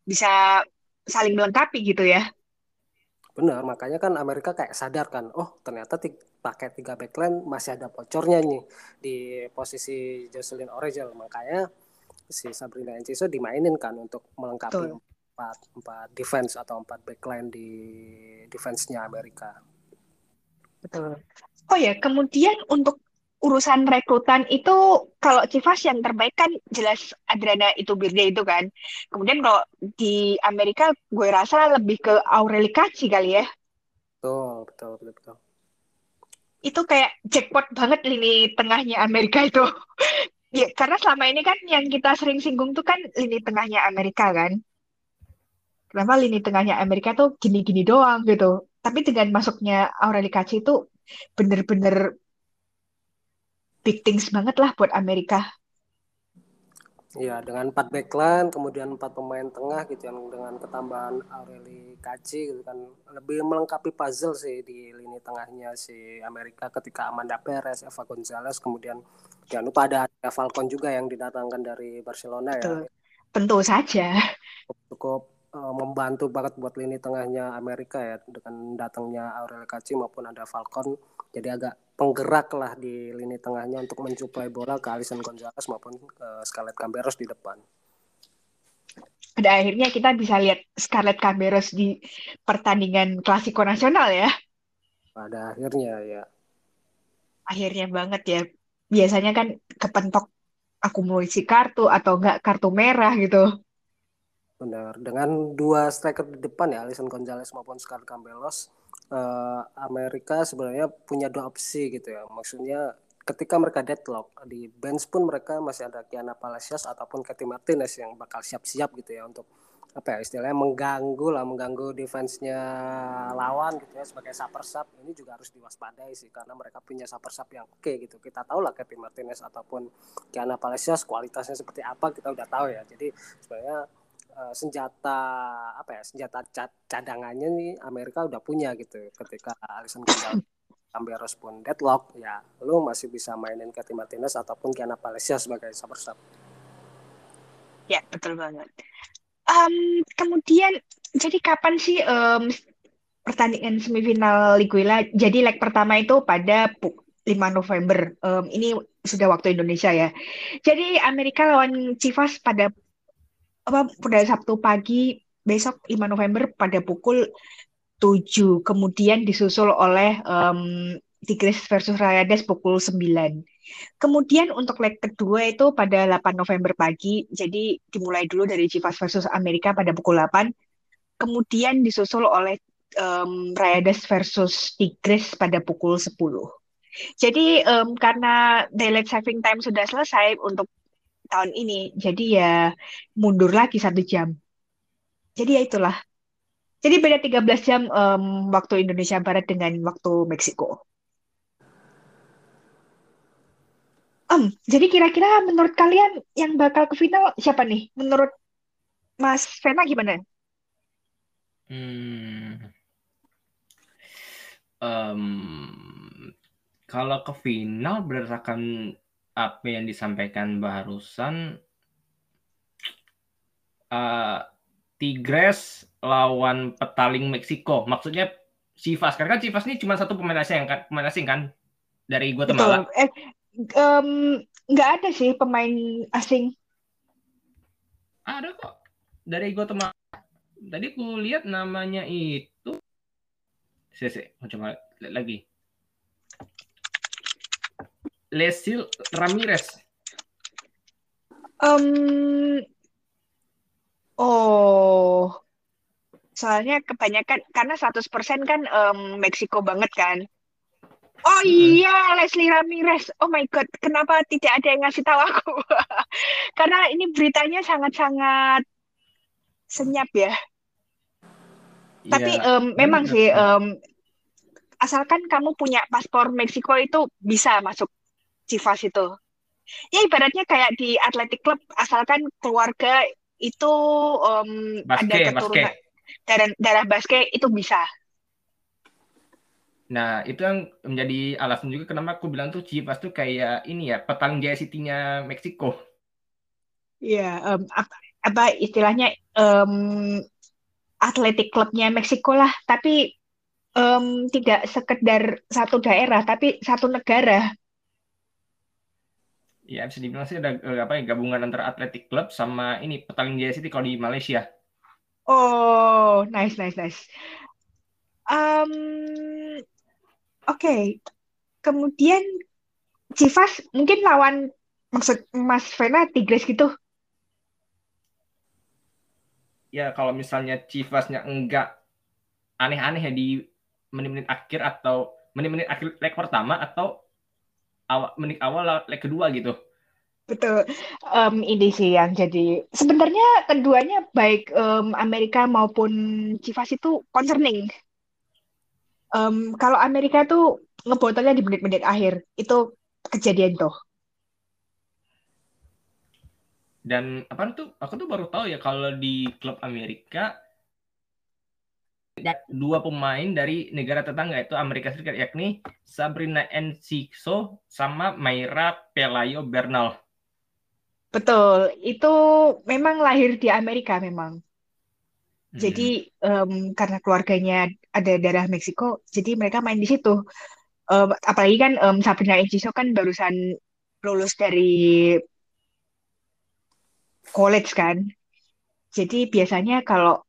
bisa saling melengkapi gitu ya. Benar makanya kan Amerika kayak sadar kan oh ternyata pakai tiga backline masih ada bocornya nih di posisi Jocelyn Orangel makanya si Sabrina Enciso dimainin kan untuk melengkapi Betul. empat empat defense atau empat backline di defense-nya Amerika. Betul. Oh ya, kemudian untuk urusan rekrutan itu kalau Civas yang terbaik kan jelas Adriana itu Birde itu kan. Kemudian kalau di Amerika gue rasa lebih ke Aureli Kaci kali ya. Betul, betul, betul, betul. Itu kayak jackpot banget lini tengahnya Amerika itu. Ya, karena selama ini kan yang kita sering singgung tuh kan lini tengahnya Amerika kan. Kenapa lini tengahnya Amerika tuh gini-gini doang gitu. Tapi dengan masuknya Aureli Kaci itu bener-bener big things banget lah buat Amerika. Iya, dengan empat backline, kemudian empat pemain tengah gitu yang dengan ketambahan Aureli Kaci gitu kan lebih melengkapi puzzle sih di lini tengahnya si Amerika ketika Amanda Perez, Eva Gonzalez, kemudian jangan lupa ada, Falcon juga yang didatangkan dari Barcelona Betul. ya. Tentu saja. Cukup uh, membantu banget buat lini tengahnya Amerika ya dengan datangnya Aurel Kaci maupun ada Falcon jadi agak penggerak lah di lini tengahnya untuk mencuplai bola ke Alisson Gonzalez maupun uh, Scarlett Camberos di depan. Pada akhirnya kita bisa lihat Scarlett Camberos di pertandingan klasiko nasional ya. Pada akhirnya ya. Akhirnya banget ya. Biasanya kan kepentok akumulasi kartu atau enggak kartu merah gitu. Benar. Dengan dua striker di depan ya, Alisson Gonzalez maupun Scarlett Camberos, uh, Amerika sebenarnya punya dua opsi gitu ya. Maksudnya ketika mereka deadlock di bench pun mereka masih ada Kiana Palacios ataupun Katy Martinez yang bakal siap-siap gitu ya untuk apa ya istilahnya mengganggu lah mengganggu defense-nya lawan gitu ya sebagai super sub ini juga harus diwaspadai sih karena mereka punya super sub yang oke okay, gitu kita tahu lah Katy Martinez ataupun Kiana Palacios kualitasnya seperti apa kita udah tahu ya jadi sebenarnya uh, senjata apa ya senjata cadangannya nih Amerika udah punya gitu ketika Alisson Gonzalez Camberos pun deadlock ya lu masih bisa mainin Katy Martinez ataupun Kiana Palacia sebagai super sub. Ya betul banget. Um, kemudian jadi kapan sih um, pertandingan semifinal Liguilla? Jadi leg pertama itu pada 5 November. Um, ini sudah waktu Indonesia ya. Jadi Amerika lawan Chivas pada apa pada Sabtu pagi besok 5 November pada pukul 7. Kemudian disusul oleh um, Tigres versus Rayadas pukul 9. Kemudian untuk leg kedua itu pada 8 November pagi, jadi dimulai dulu dari Chivas versus Amerika pada pukul 8. Kemudian disusul oleh um, Rayadas versus Tigres pada pukul 10. Jadi um, karena daylight saving time sudah selesai untuk tahun ini, jadi ya mundur lagi satu jam. Jadi ya itulah jadi beda 13 jam um, waktu Indonesia Barat dengan waktu Meksiko. Um, jadi kira-kira menurut kalian yang bakal ke final siapa nih? Menurut Mas Vena gimana? Hmm. Um, kalau ke final berdasarkan apa yang disampaikan barusan, uh, Tigres lawan petaling Meksiko. Maksudnya Chivas. Karena kan Chivas ini cuma satu pemain asing kan, pemain asing kan dari Guatemala. Eh, um, nggak ada sih pemain asing. Ada kok dari Guatemala. Tadi aku lihat namanya itu. Saya mau coba lihat lagi. Lesil Ramirez. Um, oh, Soalnya kebanyakan karena 100% kan um, Meksiko banget kan. Oh iya, Leslie Ramirez. Oh my god, kenapa tidak ada yang ngasih tahu aku? (laughs) karena ini beritanya sangat-sangat senyap ya. ya Tapi um, memang sih um, asalkan kamu punya paspor Meksiko itu bisa masuk Chivas itu. Ya ibaratnya kayak di Athletic Club asalkan keluarga itu um, basket, ada keturunan basket darah darah basket itu bisa. Nah, itu yang menjadi alasan juga kenapa aku bilang tuh Chivas tuh kayak ini ya, petang Jaya City-nya Meksiko. Iya, um, apa, apa istilahnya um, atletik klubnya Meksiko lah, tapi um, tidak sekedar satu daerah, tapi satu negara. Ya, bisa dibilang sih ada eh, apa ya, gabungan antara atletik klub sama ini petang Jaya City kalau di Malaysia. Oh, nice, nice, nice. Um, Oke, okay. kemudian Chivas mungkin lawan maksud Mas Vena Tigres gitu. Ya kalau misalnya Chivasnya enggak aneh-aneh ya di menit-menit akhir atau menit-menit akhir leg pertama atau awal menit awal leg kedua gitu. Betul. Um, ini sih yang jadi sebenarnya keduanya baik um, Amerika maupun Chivas itu concerning. Um, kalau Amerika tuh ngebotolnya di menit-menit akhir itu kejadian tuh. Dan apa tuh? Aku tuh baru tahu ya kalau di klub Amerika dua pemain dari negara tetangga itu Amerika Serikat yakni Sabrina Enciso sama Mayra Pelayo Bernal. Betul, itu memang lahir di Amerika memang. Jadi um, karena keluarganya ada darah Meksiko, jadi mereka main di situ. Um, apalagi kan um, Sabrina Enciso kan barusan lulus dari college kan. Jadi biasanya kalau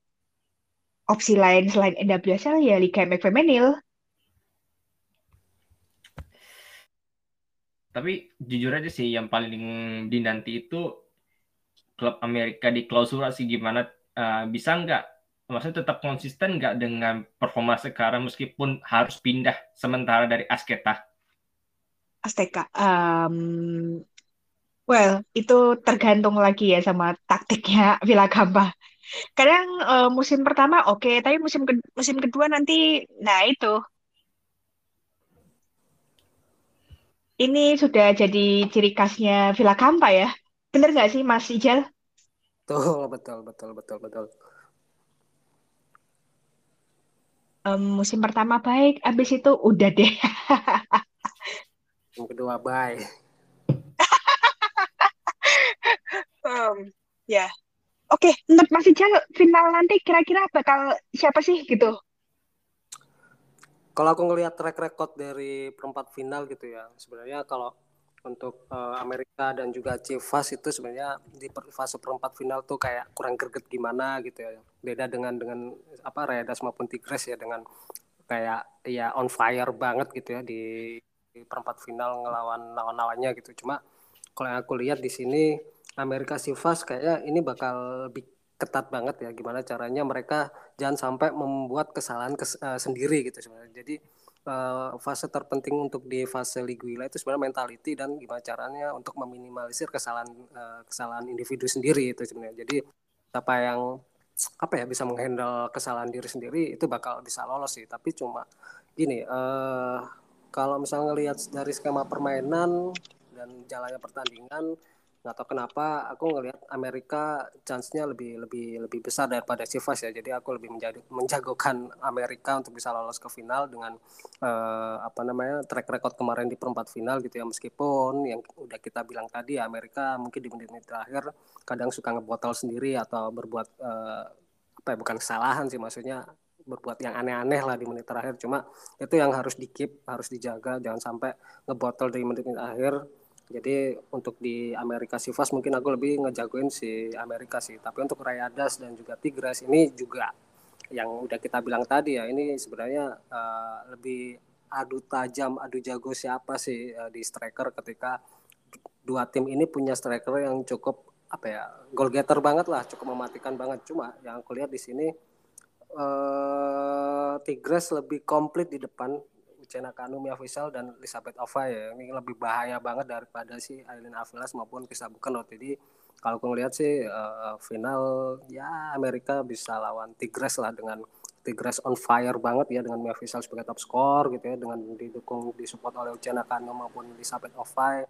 opsi lain selain NWSL ya Liga MX Femenil. Tapi jujur aja sih yang paling dinanti itu klub Amerika di klausura sih gimana uh, bisa nggak maksudnya tetap konsisten nggak dengan performa sekarang meskipun harus pindah sementara dari Asketa? Azteca, um, well itu tergantung lagi ya sama taktiknya Villa Gamba. Kadang uh, musim pertama oke, okay, tapi musim ke musim kedua nanti, nah itu ini sudah jadi ciri khasnya Villa Gamba ya. Bener nggak sih Mas Ijal? Betul, betul, betul, betul, betul. um, musim pertama baik, abis itu udah deh. Yang kedua baik. (laughs) um, ya, oke. Okay. Mas Ijal, final nanti kira-kira bakal siapa sih gitu? Kalau aku ngelihat track record dari perempat final gitu ya, sebenarnya kalau untuk uh, Amerika dan juga Chivas itu sebenarnya di fase perempat final tuh kayak kurang greget gimana gitu ya. Beda dengan dengan apa Rayadas maupun Tigres ya dengan kayak ya on fire banget gitu ya di, di perempat final ngelawan lawan-lawannya gitu. Cuma kalau yang aku lihat di sini Amerika Chivas kayaknya ini bakal lebih ketat banget ya gimana caranya mereka jangan sampai membuat kesalahan kes, uh, sendiri gitu sebenarnya. Jadi uh, fase terpenting untuk di fase Liguilla itu sebenarnya mentality dan gimana caranya untuk meminimalisir kesalahan uh, kesalahan individu sendiri itu sebenarnya. Jadi siapa yang apa ya bisa menghandle kesalahan diri sendiri itu bakal bisa lolos sih. Tapi cuma gini, uh, kalau misalnya ngelihat dari skema permainan dan jalannya pertandingan nggak tahu kenapa aku ngelihat Amerika chance-nya lebih lebih lebih besar daripada Chivas ya. Jadi aku lebih menjadi, menjagokan Amerika untuk bisa lolos ke final dengan uh, apa namanya track record kemarin di perempat final gitu ya. Meskipun yang udah kita bilang tadi ya Amerika mungkin di menit-menit terakhir kadang suka ngebotol sendiri atau berbuat uh, apa ya bukan kesalahan sih maksudnya berbuat yang aneh-aneh lah di menit terakhir. Cuma itu yang harus di keep harus dijaga. Jangan sampai ngebotol di menit-menit akhir jadi untuk di Amerika Sivas mungkin aku lebih ngejagoin si Amerika sih. Tapi untuk Rayadas dan juga Tigres ini juga yang udah kita bilang tadi ya ini sebenarnya uh, lebih adu tajam, adu jago siapa sih uh, di striker ketika dua tim ini punya striker yang cukup apa ya goal getter banget lah, cukup mematikan banget. Cuma yang aku lihat di sini uh, Tigres lebih komplit di depan Cena Kanu, Mia Faisal dan Elizabeth Ova ya. Ini lebih bahaya banget daripada si Aileen Avilas maupun Kisah Bukan jadi kalau aku ngelihat sih uh, final ya Amerika bisa lawan Tigres lah dengan Tigres on fire banget ya dengan Mia Faisal sebagai top score gitu ya dengan didukung disupport oleh Cena Kanu maupun Elizabeth Ova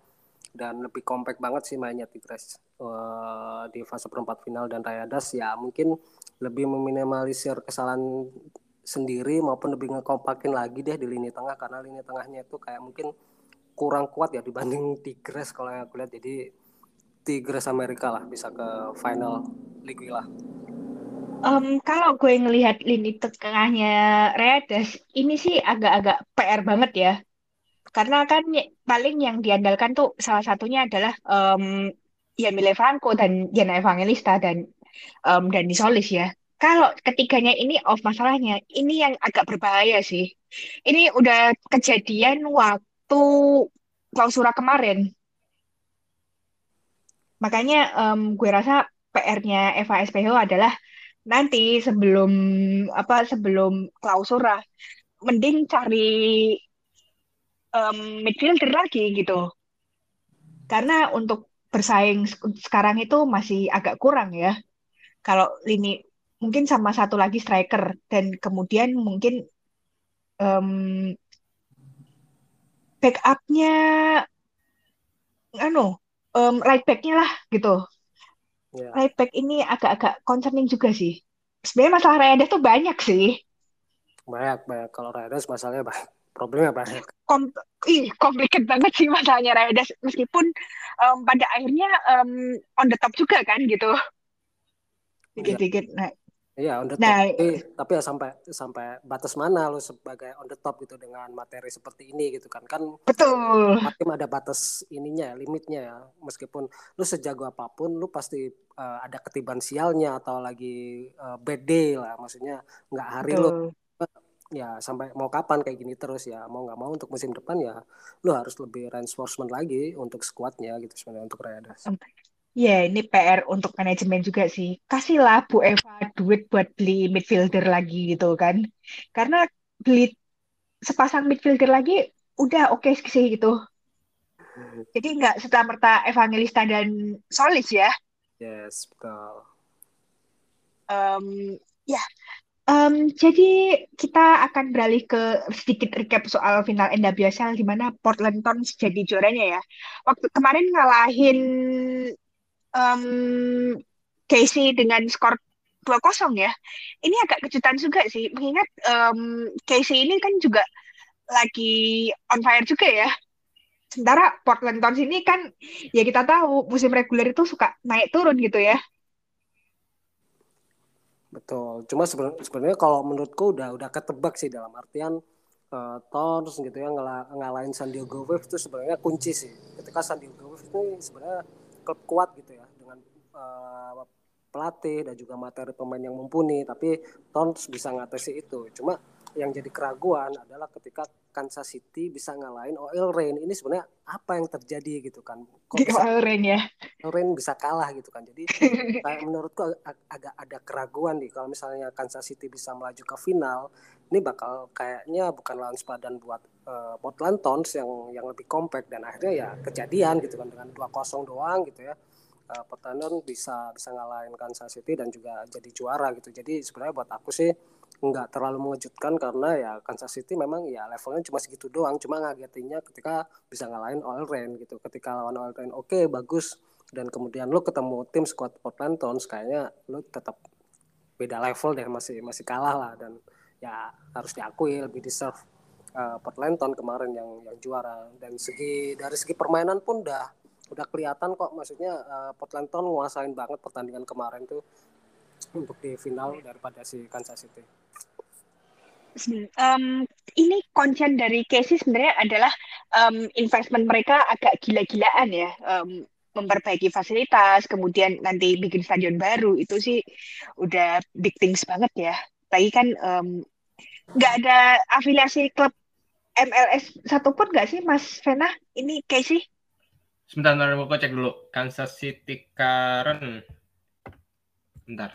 dan lebih kompak banget sih mainnya Tigres uh, di fase perempat final dan Rayadas. Ya mungkin lebih meminimalisir kesalahan sendiri maupun lebih ngekompakin lagi deh di lini tengah karena lini tengahnya itu kayak mungkin kurang kuat ya dibanding Tigres kalau yang aku lihat jadi Tigres Amerika lah bisa ke final Ligue lah. Um, kalau gue ngelihat lini tengahnya Redes ini sih agak-agak PR banget ya. Karena kan paling yang diandalkan tuh salah satunya adalah um, Yamile Franco dan Jana Evangelista dan um, Dani Solis ya kalau ketiganya ini off masalahnya, ini yang agak berbahaya sih. Ini udah kejadian waktu klausura kemarin. Makanya um, gue rasa PR-nya Eva adalah nanti sebelum apa sebelum klausura mending cari um, midfielder lagi gitu. Karena untuk bersaing sekarang itu masih agak kurang ya. Kalau lini mungkin sama satu lagi striker. Dan kemudian mungkin um, backupnya anu um, right backnya lah gitu. Yeah. right back ini agak-agak concerning juga sih. Sebenarnya masalah Reyes tuh banyak sih. Banyak banyak. Kalau Reyes masalahnya banyak problemnya banyak. Kom ih komplikat banget sih masalahnya Reyes meskipun um, pada akhirnya um, on the top juga kan gitu. Iya. dikit-dikit yeah. Iya on the top. Nah, tapi, tapi ya sampai sampai batas mana lo sebagai on the top gitu dengan materi seperti ini gitu kan kan betul. Hakim ada batas ininya limitnya ya meskipun lu sejago apa pun lu pasti uh, ada ketiban sialnya atau lagi uh, bad day lah maksudnya nggak hari lu ya sampai mau kapan kayak gini terus ya mau nggak mau untuk musim depan ya lu harus lebih reinforcement lagi untuk squadnya gitu sebenarnya untuk Rayadas. Ya, ini PR untuk manajemen juga sih. Kasihlah Bu Eva duit buat beli midfielder lagi gitu kan. Karena beli sepasang midfielder lagi udah oke okay sih gitu. Jadi nggak serta-merta Evangelista dan Solis ya. Yes, betul. Um, ya, um, jadi kita akan beralih ke sedikit recap soal final NWSL di mana Portland Thorns jadi juaranya ya. Waktu kemarin ngalahin um, Casey dengan skor 2-0 ya. Ini agak kejutan juga sih, mengingat um, Casey ini kan juga lagi on fire juga ya. Sementara Portland Thorns ini kan ya kita tahu musim reguler itu suka naik turun gitu ya. Betul. Cuma sebenarnya kalau menurutku udah udah ketebak sih dalam artian uh, Thorns gitu ya ngala, ngalahin San Diego Wave itu sebenarnya kunci sih. Ketika San Diego Wave itu sebenarnya klub kuat gitu ya dengan uh, pelatih dan juga materi pemain yang mumpuni tapi Tons bisa ngatasi itu. Cuma yang jadi keraguan adalah ketika Kansas City bisa ngalahin Oil Rain. Ini sebenarnya apa yang terjadi gitu kan? Kok bisa, Oil Rain ya? Oil Rain bisa kalah gitu kan? Jadi (laughs) kayak menurutku ag agak ada keraguan nih kalau misalnya Kansas City bisa melaju ke final ini bakal kayaknya bukan lawan sepadan buat uh, Portland Thorns yang yang lebih kompak dan akhirnya ya kejadian gitu kan dengan 2-0 doang gitu ya. Uh, Portland bisa bisa ngalahin Kansas City dan juga jadi juara gitu. Jadi sebenarnya buat aku sih nggak terlalu mengejutkan karena ya Kansas City memang ya levelnya cuma segitu doang. Cuma ngagetinnya ketika bisa ngalahin Oil Rain gitu. Ketika lawan Oil Rain oke okay, bagus. Dan kemudian lo ketemu tim squad Portland Thorns kayaknya lo tetap beda level deh masih masih kalah lah. Dan ya harus diakui lebih deserve uh, Portland kemarin yang yang juara dan segi dari segi permainan pun udah udah kelihatan kok maksudnya uh, Portland Thorns nguasain banget pertandingan kemarin tuh untuk di final daripada si Kansas City um, ini konsen dari Casey sebenarnya adalah um, investment mereka agak gila-gilaan ya. Um, memperbaiki fasilitas, kemudian nanti bikin stadion baru, itu sih udah big things banget ya. Lagi kan nggak um, ada afiliasi klub MLS satupun nggak sih, Mas Vena? Ini Casey? Sebentar, sebentar, mau cek dulu. Kansas City Karen. Bentar.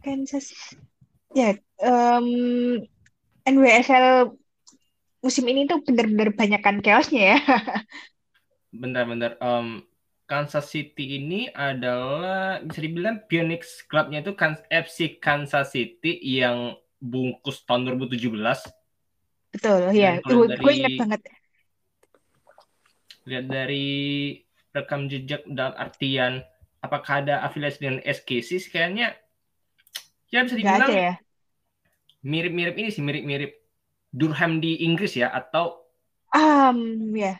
Kansas Ya, um, NWSL musim ini tuh bener-bener banyakkan chaosnya ya. (laughs) Bentar-bentar. Um, Kansas City ini adalah bisa dibilang Phoenix Clubnya itu kan FC Kansas City yang bungkus tahun 2017. Betul, ya. Gue, dari, gue inget banget. Lihat dari rekam jejak dalam artian apakah ada afiliasi dengan SKC kayaknya ya bisa dibilang ya? mirip-mirip ini sih mirip-mirip Durham di Inggris ya atau um ya yeah.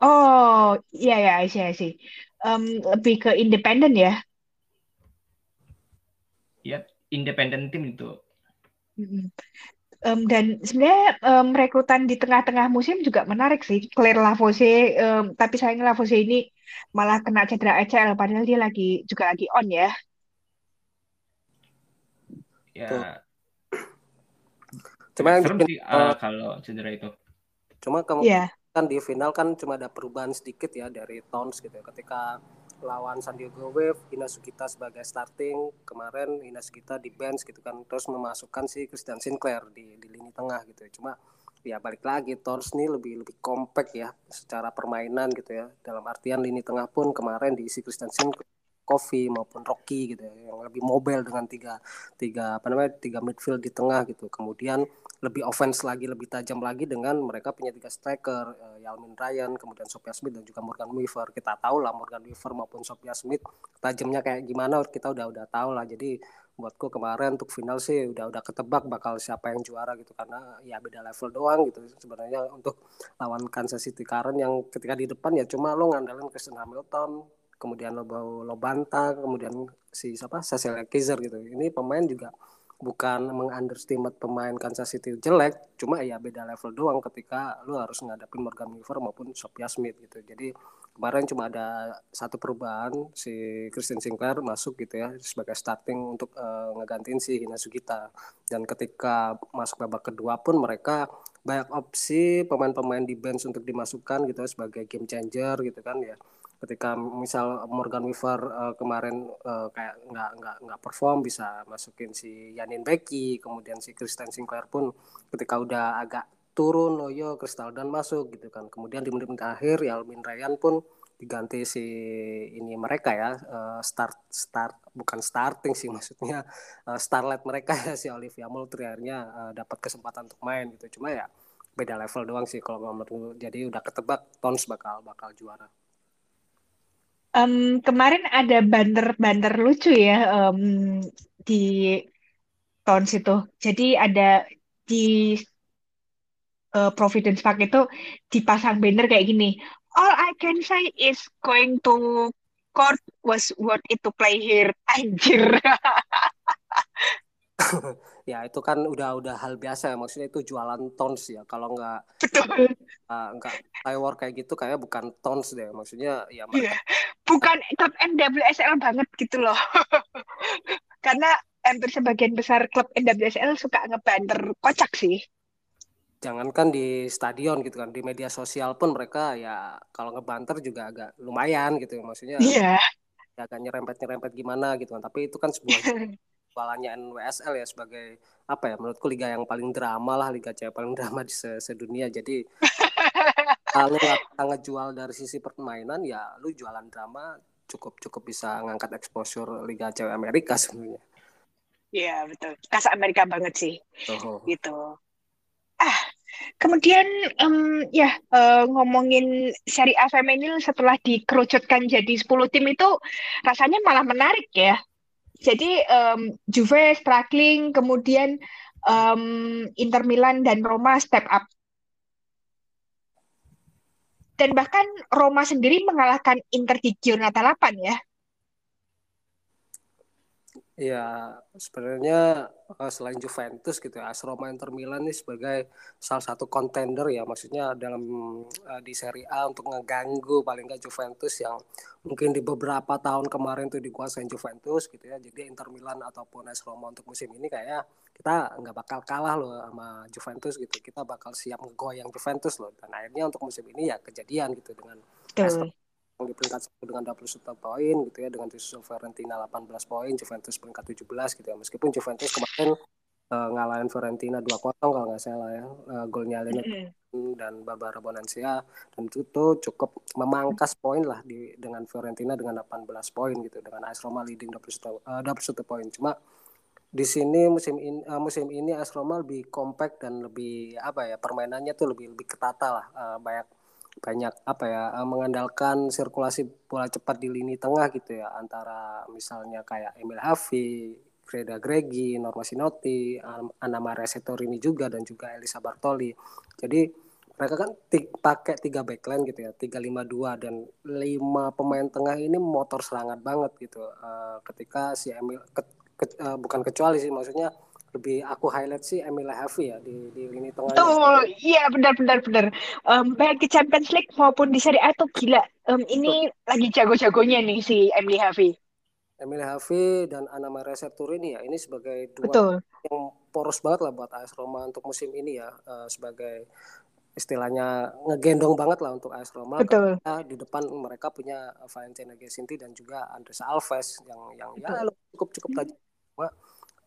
oh iya ya sih sih um, lebih ke independen ya ya independen tim itu. Um, dan sebenarnya um, rekrutan di tengah-tengah musim juga menarik sih. Claire Lavoisier um, tapi sayangnya Lavoisier ini malah kena cedera ACL padahal dia lagi juga lagi on ya. Ya. Cuma yang serem sih uh, kalau cedera itu. cuma kamu yeah. kan di final kan cuma ada perubahan sedikit ya dari Towns gitu ya. ketika lawan San Diego Wave Ina Sugita sebagai starting kemarin Ina Sugita di bench gitu kan terus memasukkan si Christian Sinclair di di lini tengah gitu ya. Cuma ya balik lagi Towns ini lebih lebih kompak ya secara permainan gitu ya. Dalam artian lini tengah pun kemarin diisi Christian Sinclair Kofi maupun Rocky gitu ya, yang lebih mobile dengan tiga tiga apa namanya tiga midfield di tengah gitu. Kemudian lebih offense lagi lebih tajam lagi dengan mereka punya tiga striker uh, Yalmin Ryan kemudian Sophia Smith dan juga Morgan Weaver. Kita tahu lah Morgan Weaver maupun Sophia Smith tajamnya kayak gimana kita udah udah tahu lah. Jadi buatku kemarin untuk final sih udah udah ketebak bakal siapa yang juara gitu karena ya beda level doang gitu sebenarnya untuk lawan Kansas City. Karen yang ketika di depan ya cuma lo ngandalin Kristen Hamilton kemudian lo bawa lo banta kemudian si siapa? Cecil Kizer gitu. Ini pemain juga bukan mengunderestimate pemain Kansas City jelek, cuma ya beda level doang ketika lu harus ngadapin Morgan Weaver maupun Sophia Smith gitu. Jadi kemarin cuma ada satu perubahan si Christian Sinclair masuk gitu ya sebagai starting untuk uh, ngegantiin si Hina Sugita. Dan ketika masuk babak kedua pun mereka banyak opsi pemain-pemain di bench untuk dimasukkan gitu ya, sebagai game changer gitu kan ya ketika misal Morgan Weaver uh, kemarin uh, kayak nggak nggak nggak perform bisa masukin si Yanin Becky kemudian si Kristen Sinclair pun ketika udah agak turun loyo Crystal dan masuk gitu kan. Kemudian di menit-menit akhir ya Alvin Ryan pun diganti si ini mereka ya uh, start start bukan starting sih (laughs) maksudnya uh, starlet mereka ya si Olivia Moultrie akhirnya uh, dapat kesempatan untuk main gitu. Cuma ya beda level doang sih kalau menurut jadi udah ketebak Tons bakal bakal juara um, kemarin ada banter-banter lucu ya um, di tahun situ. Jadi ada di uh, Providence Park itu dipasang banner kayak gini. All I can say is going to court was worth it to play here. (laughs) Anjir. Ya itu kan udah udah hal biasa ya maksudnya itu jualan tons ya. Kalau nggak uh, (laughs) nggak firework kayak gitu kayak bukan tons deh. Maksudnya ya yeah. bukan klub NWSL banget gitu loh. (laughs) Karena hampir sebagian besar klub NWSL suka ngebanter kocak sih. Jangankan di stadion gitu kan di media sosial pun mereka ya kalau ngebanter juga agak lumayan gitu maksudnya iya. yeah. agak nyerempet nyerempet gimana gitu kan. Tapi itu kan sebuah (laughs) jualannya NWSL ya sebagai apa ya menurutku liga yang paling drama lah liga cewek paling drama di sedunia. Jadi (laughs) kalau nggak ngejual dari sisi permainan ya lu jualan drama cukup cukup bisa ngangkat exposure liga cewek Amerika sebenarnya. Iya betul. Kas Amerika banget sih. Oh. gitu. Ah Kemudian um, ya uh, ngomongin seri A feminin setelah dikerucutkan jadi 10 tim itu rasanya malah menarik ya. Jadi um, Juve struggling, kemudian um, Inter Milan dan Roma step up. Dan bahkan Roma sendiri mengalahkan Inter di Giornata 8 ya. Ya, sebenarnya eh, selain Juventus gitu ya, AS Roma Inter Milan ini sebagai salah satu kontender ya, maksudnya dalam uh, di Serie A untuk ngeganggu paling nggak Juventus yang mungkin di beberapa tahun kemarin tuh dikuasain Juventus gitu ya. Jadi Inter Milan ataupun AS Roma untuk musim ini kayak kita nggak bakal kalah loh sama Juventus gitu. Kita bakal siap ngegoyang Juventus loh. Dan akhirnya untuk musim ini ya kejadian gitu dengan AS di peringkat 10 dengan 21 poin gitu ya dengan disusul Fiorentina 18 poin Juventus peringkat 17 gitu ya. Meskipun Juventus kemarin uh, ngalahin Fiorentina 2-0 kalau nggak salah ya uh, golnya Lena mm-hmm. dan Barbara Bonancia dan itu tuh cukup memangkas poin lah di dengan Fiorentina dengan 18 poin gitu dengan AS Roma leading 21 uh, 21 poin cuma di sini musim ini uh, musim ini AS Roma lebih compact dan lebih apa ya permainannya tuh lebih lebih ketata lah uh, banyak banyak apa ya eh, mengandalkan sirkulasi bola cepat di lini tengah gitu ya antara misalnya kayak Emil Hafi, Freda Gregi, Norma Sinotti, Anna Maria Setorini juga dan juga Elisa Bartoli. Jadi mereka kan pakai tiga backline gitu ya, tiga lima dua dan lima pemain tengah ini motor serangan banget gitu. Uh, ketika si Emil ke, ke, uh, bukan kecuali sih maksudnya lebih aku highlight sih Emilia Havi ya di di lini tengah. Tuh, iya benar benar benar. Um, baik di Champions League maupun di Serie A tuh gila. Um, ini Betul. lagi jago-jagonya nih si Emilia Havi. Emilia Havi dan Anna Maria Serturini ya ini sebagai dua Betul. yang poros banget lah buat AS Roma untuk musim ini ya uh, sebagai istilahnya ngegendong banget lah untuk AS Roma. Betul. Karena di depan mereka punya Valentina Gesinti dan juga Andres Alves yang yang ya cukup cukup tajam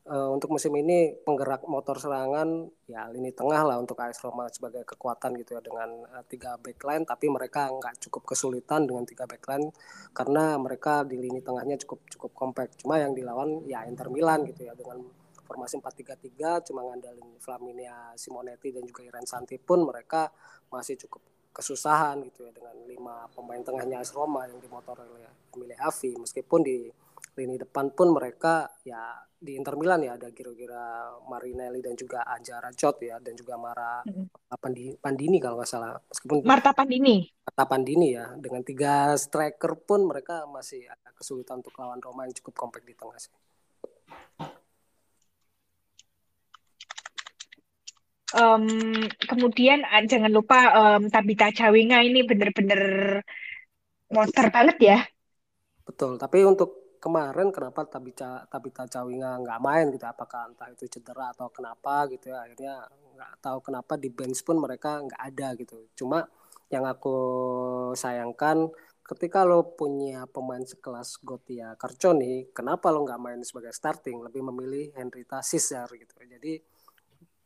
uh, untuk musim ini penggerak motor serangan ya lini tengah lah untuk AS Roma sebagai kekuatan gitu ya dengan uh, tiga backline. Tapi mereka nggak cukup kesulitan dengan tiga backline karena mereka di lini tengahnya cukup cukup compact. Cuma yang dilawan ya Inter Milan gitu ya dengan formasi 4-3-3 cuma ngandalin Flaminia Simonetti dan juga Iren Santi pun mereka masih cukup kesusahan gitu ya dengan lima pemain tengahnya AS Roma yang dimotor oleh Emile Avi meskipun di lini depan pun mereka ya di Inter Milan ya ada kira-kira Marinelli dan juga Anja Rajot ya dan juga Mara mm. Pandini, Pandini kalau nggak salah meskipun Marta Pandini Marta Pandini ya dengan tiga striker pun mereka masih ada kesulitan untuk lawan Roma yang cukup kompak di tengah sih. Um, kemudian ah, jangan lupa um, Tabita Cawinga ini bener-bener monster banget ya. Betul, tapi untuk kemarin kenapa Tabita Tabita Cawinga nggak main gitu apakah entah itu cedera atau kenapa gitu ya? Akhirnya nggak tahu kenapa di bench pun mereka nggak ada gitu. Cuma yang aku sayangkan ketika lo punya pemain sekelas Gotia Carconi kenapa lo nggak main sebagai starting? Lebih memilih Henrita Caesar gitu. Jadi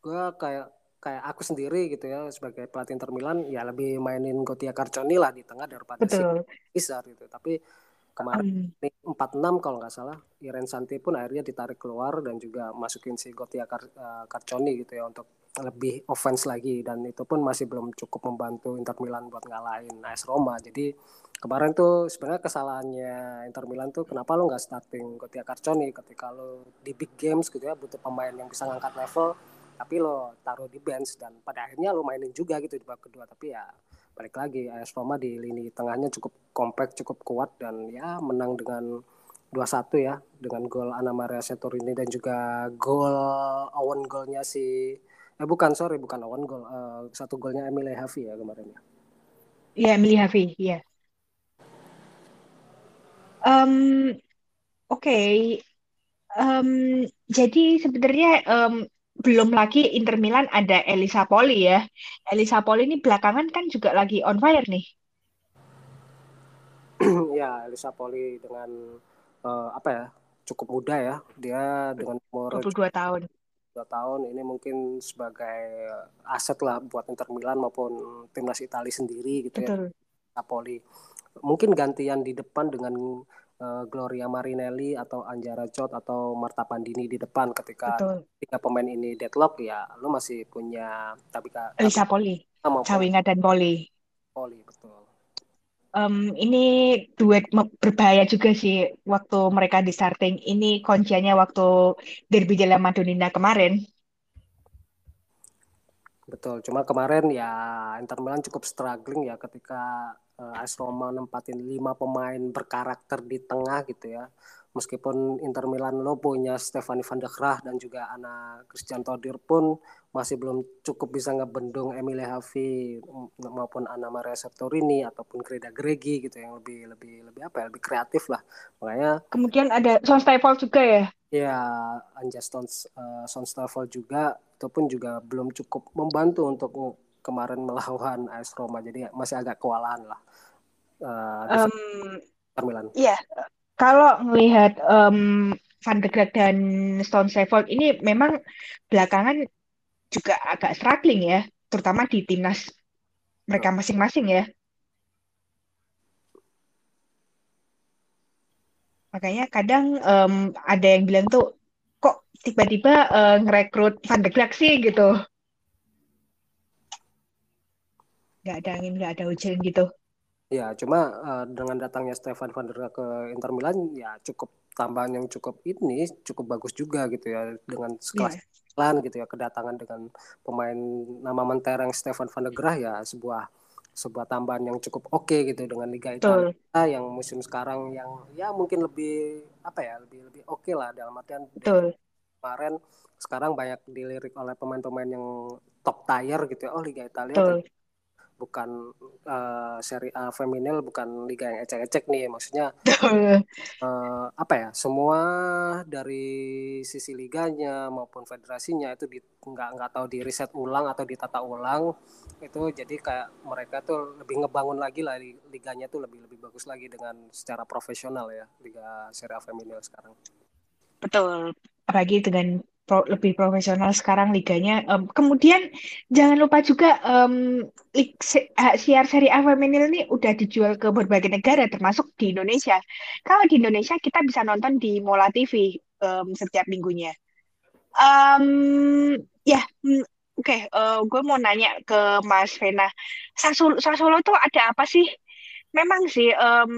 gue kayak kayak aku sendiri gitu ya sebagai pelatih Inter Milan ya lebih mainin Gotia Carconi lah di tengah daripada Caesar gitu. Tapi kemarin um. 46 kalau nggak salah. Iren Santi pun akhirnya ditarik keluar dan juga masukin si Gotia Car uh, Carconi gitu ya untuk lebih offense lagi. Dan itu pun masih belum cukup membantu Inter Milan buat ngalahin AS Roma. Jadi kemarin tuh sebenarnya kesalahannya Inter Milan tuh kenapa lo nggak starting Gotia Carconi ketika lo di big games gitu ya butuh pemain yang bisa ngangkat level tapi lo taruh di bench dan pada akhirnya lo mainin juga gitu di babak kedua. Tapi ya balik lagi AS Roma di lini tengahnya cukup kompak cukup kuat dan ya menang dengan 2-1 ya dengan gol Ana Maria Setorini dan juga gol Owen golnya si eh bukan sorry bukan Owen gol uh, satu golnya Emile Havi ya kemarin ya Iya Emile Havi iya um, oke okay. um, jadi sebenarnya um, belum lagi Inter Milan ada Elisa Poli ya. Elisa Poli ini belakangan kan juga lagi on fire nih. (clears throat) ya, Elisa Poli dengan uh, apa ya? Cukup muda ya. Dia dengan umur 22 tahun. 2 tahun ini mungkin sebagai aset lah buat Inter Milan maupun timnas Italia sendiri gitu ya. Betul. ya. Poli. Mungkin gantian di depan dengan uh, Gloria Marinelli atau Anjara Chot atau Marta Pandini di depan ketika Betul. tiga pemain ini deadlock ya lu masih punya tapi Elisa Poli. Cawinga dan Poli. Poli betul. Um, ini duet berbahaya juga sih waktu mereka di starting. Ini kuncinya waktu derby Jala Madonina kemarin. Betul cuma kemarin ya Inter Milan cukup struggling ya ketika uh, AS Roma nempatin lima pemain berkarakter di tengah gitu ya. Meskipun Inter Milan lo punya Stefani van der Graag dan juga anak Christian Todir pun masih belum cukup bisa ngebendung Emile Havi maupun Ana Maria Sertorini ataupun Greda Gregi gitu yang lebih lebih lebih apa ya lebih kreatif lah makanya kemudian ada Son Stefan juga ya ya Anja Stone uh, Son Stefan juga itu pun juga belum cukup membantu untuk kemarin (laughs) melawan AS Roma. Jadi masih agak kewalahan lah uh, um, Iya, kalau melihat um, Van de Graac dan Stone Sheffield ini memang belakangan juga agak struggling ya, terutama di timnas mereka masing-masing ya. Makanya kadang um, ada yang bilang tuh kok tiba-tiba uh, ngerekrut Van de Graac sih? gitu. Nggak ada angin nggak ada hujan gitu. Ya cuma uh, dengan datangnya Stefan van der ke Inter Milan ya cukup tambahan yang cukup ini cukup bagus juga gitu ya dengan sekelas yeah. gitu ya kedatangan dengan pemain nama mentereng Stefan van der Graaf ya sebuah sebuah tambahan yang cukup oke okay gitu dengan Liga Italia yang musim sekarang yang ya mungkin lebih apa ya lebih lebih oke okay lah dalam artian kemarin sekarang banyak dilirik oleh pemain-pemain yang top tier gitu ya. Oh Liga Italia bukan uh, seri A feminil bukan liga yang ecek-ecek nih. Maksudnya uh, apa ya semua dari sisi liganya maupun federasinya itu di, nggak nggak tahu di riset ulang atau ditata ulang itu jadi kayak mereka tuh lebih ngebangun lagi lah liganya tuh lebih lebih bagus lagi dengan secara profesional ya liga seri A feminil sekarang. Betul. Apalagi dengan pro, lebih profesional sekarang liganya. Um, kemudian jangan lupa juga um, siar seri A feminil ini udah dijual ke berbagai negara termasuk di Indonesia. Kalau di Indonesia kita bisa nonton di Mola TV um, setiap minggunya. Um, ya, yeah, oke. Okay, uh, gue mau nanya ke Mas Vena, Sassuolo tuh ada apa sih? Memang sih um,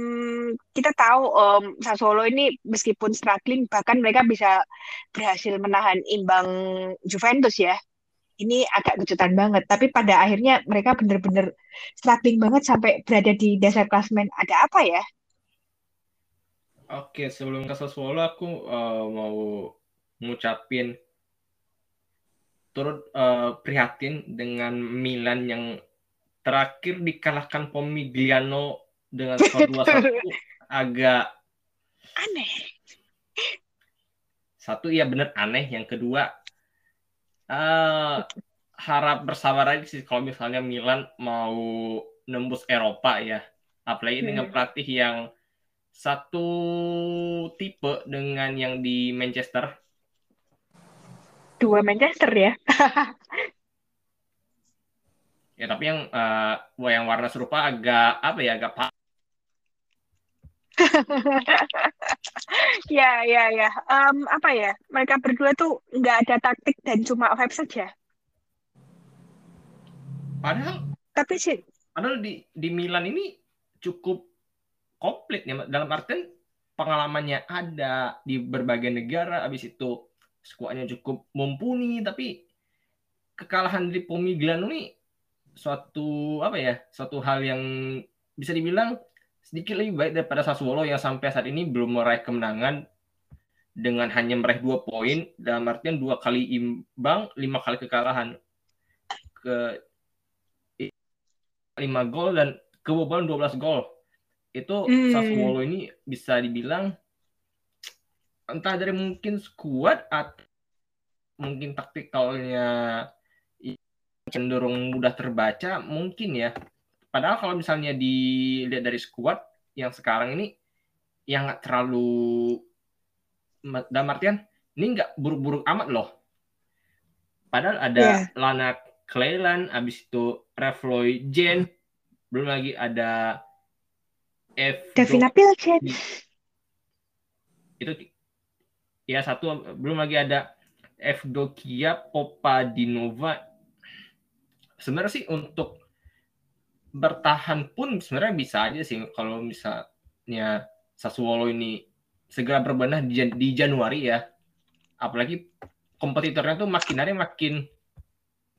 kita tahu um, Sassuolo ini meskipun struggling bahkan mereka bisa berhasil menahan imbang Juventus ya. Ini agak kejutan banget, tapi pada akhirnya mereka benar-benar struggling banget sampai berada di dasar klasmen. Ada apa ya? Oke, sebelum ke Sassuolo aku uh, mau ngucapin turut uh, prihatin dengan Milan yang terakhir dikalahkan Pomigliano dengan (laughs) skor 2-1 agak aneh. Satu ya benar aneh, yang kedua uh, harap bersabar aja sih kalau misalnya Milan mau nembus Eropa ya. Apalagi hmm. dengan pelatih yang satu tipe dengan yang di Manchester. Dua Manchester ya. (laughs) ya tapi yang uh, yang warna serupa agak apa ya agak pak (laughs) ya, ya, ya. Um, apa ya? Mereka berdua tuh nggak ada taktik dan cuma vibe saja. Padahal. Tapi sih. Padahal di di Milan ini cukup komplit ya. Dalam artian pengalamannya ada di berbagai negara. Abis itu skuadnya cukup mumpuni. Tapi kekalahan di Pomigliano ini suatu apa ya? Suatu hal yang bisa dibilang sedikit lebih baik daripada Sassuolo yang sampai saat ini belum meraih kemenangan dengan hanya meraih dua poin dalam artian dua kali imbang lima kali kekalahan. Ke lima gol dan kebobolan 12 gol. Itu hmm. Sassuolo ini bisa dibilang entah dari mungkin skuad atau mungkin taktikalnya cenderung mudah terbaca mungkin ya Padahal kalau misalnya dilihat dari squad yang sekarang ini yang nggak terlalu dalam artian ini nggak buruk-buruk amat loh. Padahal ada yeah. Lana Clayland, abis itu Refloy Jen, belum lagi ada F. Davina Pilchen. Itu ya satu belum lagi ada F Dokia Popadinova. Sebenarnya sih untuk bertahan pun sebenarnya bisa aja sih kalau misalnya Sassuolo ini segera berbenah di, di Januari ya. Apalagi kompetitornya tuh makin hari makin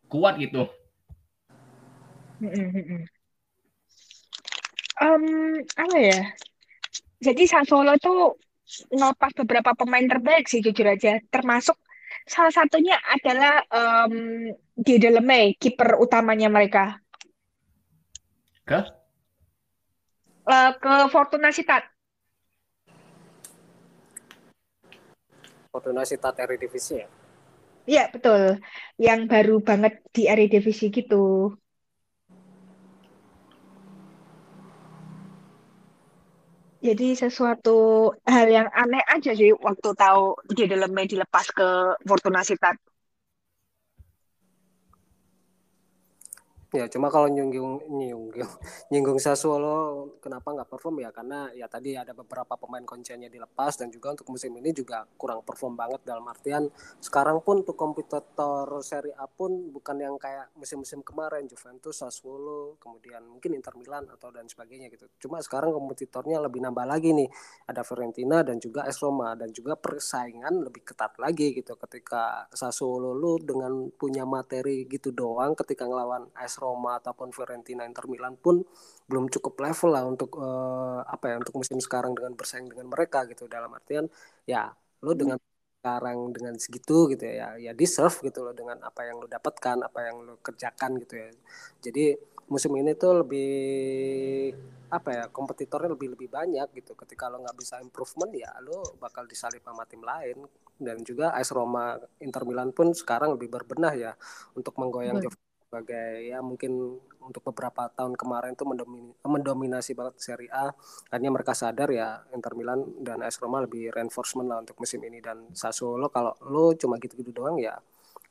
kuat gitu. Um, apa ya? Jadi Sassuolo tuh ngelepas beberapa pemain terbaik sih jujur aja. Termasuk salah satunya adalah um, Dideleme, kiper utamanya mereka. Ke? Uh, ke Fortuna Sitat. Fortuna Sitat Eredivisie ya? Iya, betul. Yang baru banget di Eredivisie gitu. Jadi sesuatu hal yang aneh aja sih waktu tahu di dalamnya dilepas ke Fortuna Sitat. Ya, cuma kalau nyinggung nyinggung (laughs) nyinggung Sassuolo kenapa nggak perform ya karena ya tadi ada beberapa pemain kuncinya dilepas dan juga untuk musim ini juga kurang perform banget dalam artian sekarang pun untuk kompetitor Serie A pun bukan yang kayak musim-musim kemarin Juventus, Sassuolo, kemudian mungkin Inter Milan atau dan sebagainya gitu. Cuma sekarang kompetitornya lebih nambah lagi nih. Ada Fiorentina dan juga AS Roma dan juga persaingan lebih ketat lagi gitu ketika Sassuolo lu dengan punya materi gitu doang ketika ngelawan AS Roma ataupun Fiorentina Inter Milan pun belum cukup level lah untuk uh, apa ya untuk musim sekarang dengan bersaing dengan mereka gitu. Dalam artian ya lo dengan sekarang dengan segitu gitu ya ya deserve gitu loh dengan apa yang lo dapatkan apa yang lo kerjakan gitu ya. Jadi musim ini tuh lebih apa ya kompetitornya lebih lebih banyak gitu. Ketika lo nggak bisa improvement ya lo bakal disalip sama tim lain. Dan juga AS Roma Inter Milan pun sekarang lebih berbenah ya untuk menggoyang hmm sebagai ya mungkin untuk beberapa tahun kemarin itu mendomin, mendominasi banget Serie A. Akhirnya mereka sadar ya Inter Milan dan AS Roma lebih reinforcement lah untuk musim ini dan Sassuolo kalau lo cuma gitu-gitu doang ya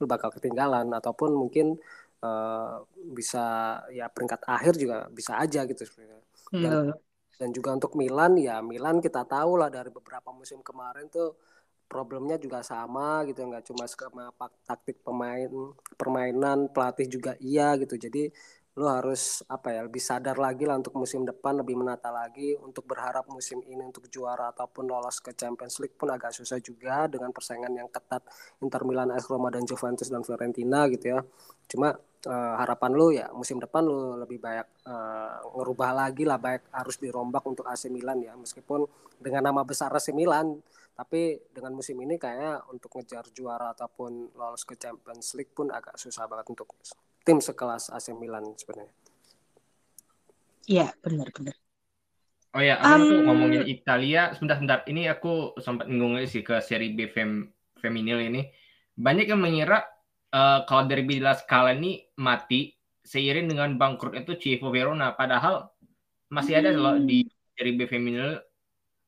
lo bakal ketinggalan ataupun mungkin uh, bisa ya peringkat akhir juga bisa aja gitu sebenarnya. Dan, hmm. dan juga untuk Milan ya Milan kita tahu lah dari beberapa musim kemarin tuh problemnya juga sama gitu nggak cuma skema taktik pemain permainan pelatih juga iya gitu jadi lu harus apa ya lebih sadar lagi lah untuk musim depan lebih menata lagi untuk berharap musim ini untuk juara ataupun lolos ke Champions League pun agak susah juga dengan persaingan yang ketat Inter Milan, AS Roma dan Juventus dan Fiorentina gitu ya. Cuma uh, harapan lu ya musim depan lu lebih banyak uh, ngerubah lagi lah baik harus dirombak untuk AC Milan ya meskipun dengan nama besar AC Milan tapi dengan musim ini kayaknya untuk ngejar juara ataupun lolos ke Champions League pun agak susah banget untuk tim sekelas AC Milan sebenarnya. Iya, benar-benar. Oh ya, aku um, ngomongin Italia, sebentar-sebentar. Ini aku sempat ngomong sih ke seri B fem, feminil ini. Banyak yang mengira uh, kalau dari Bila Scala ini mati seiring dengan bangkrut itu Chievo Verona. Padahal masih ada loh di seri B feminil.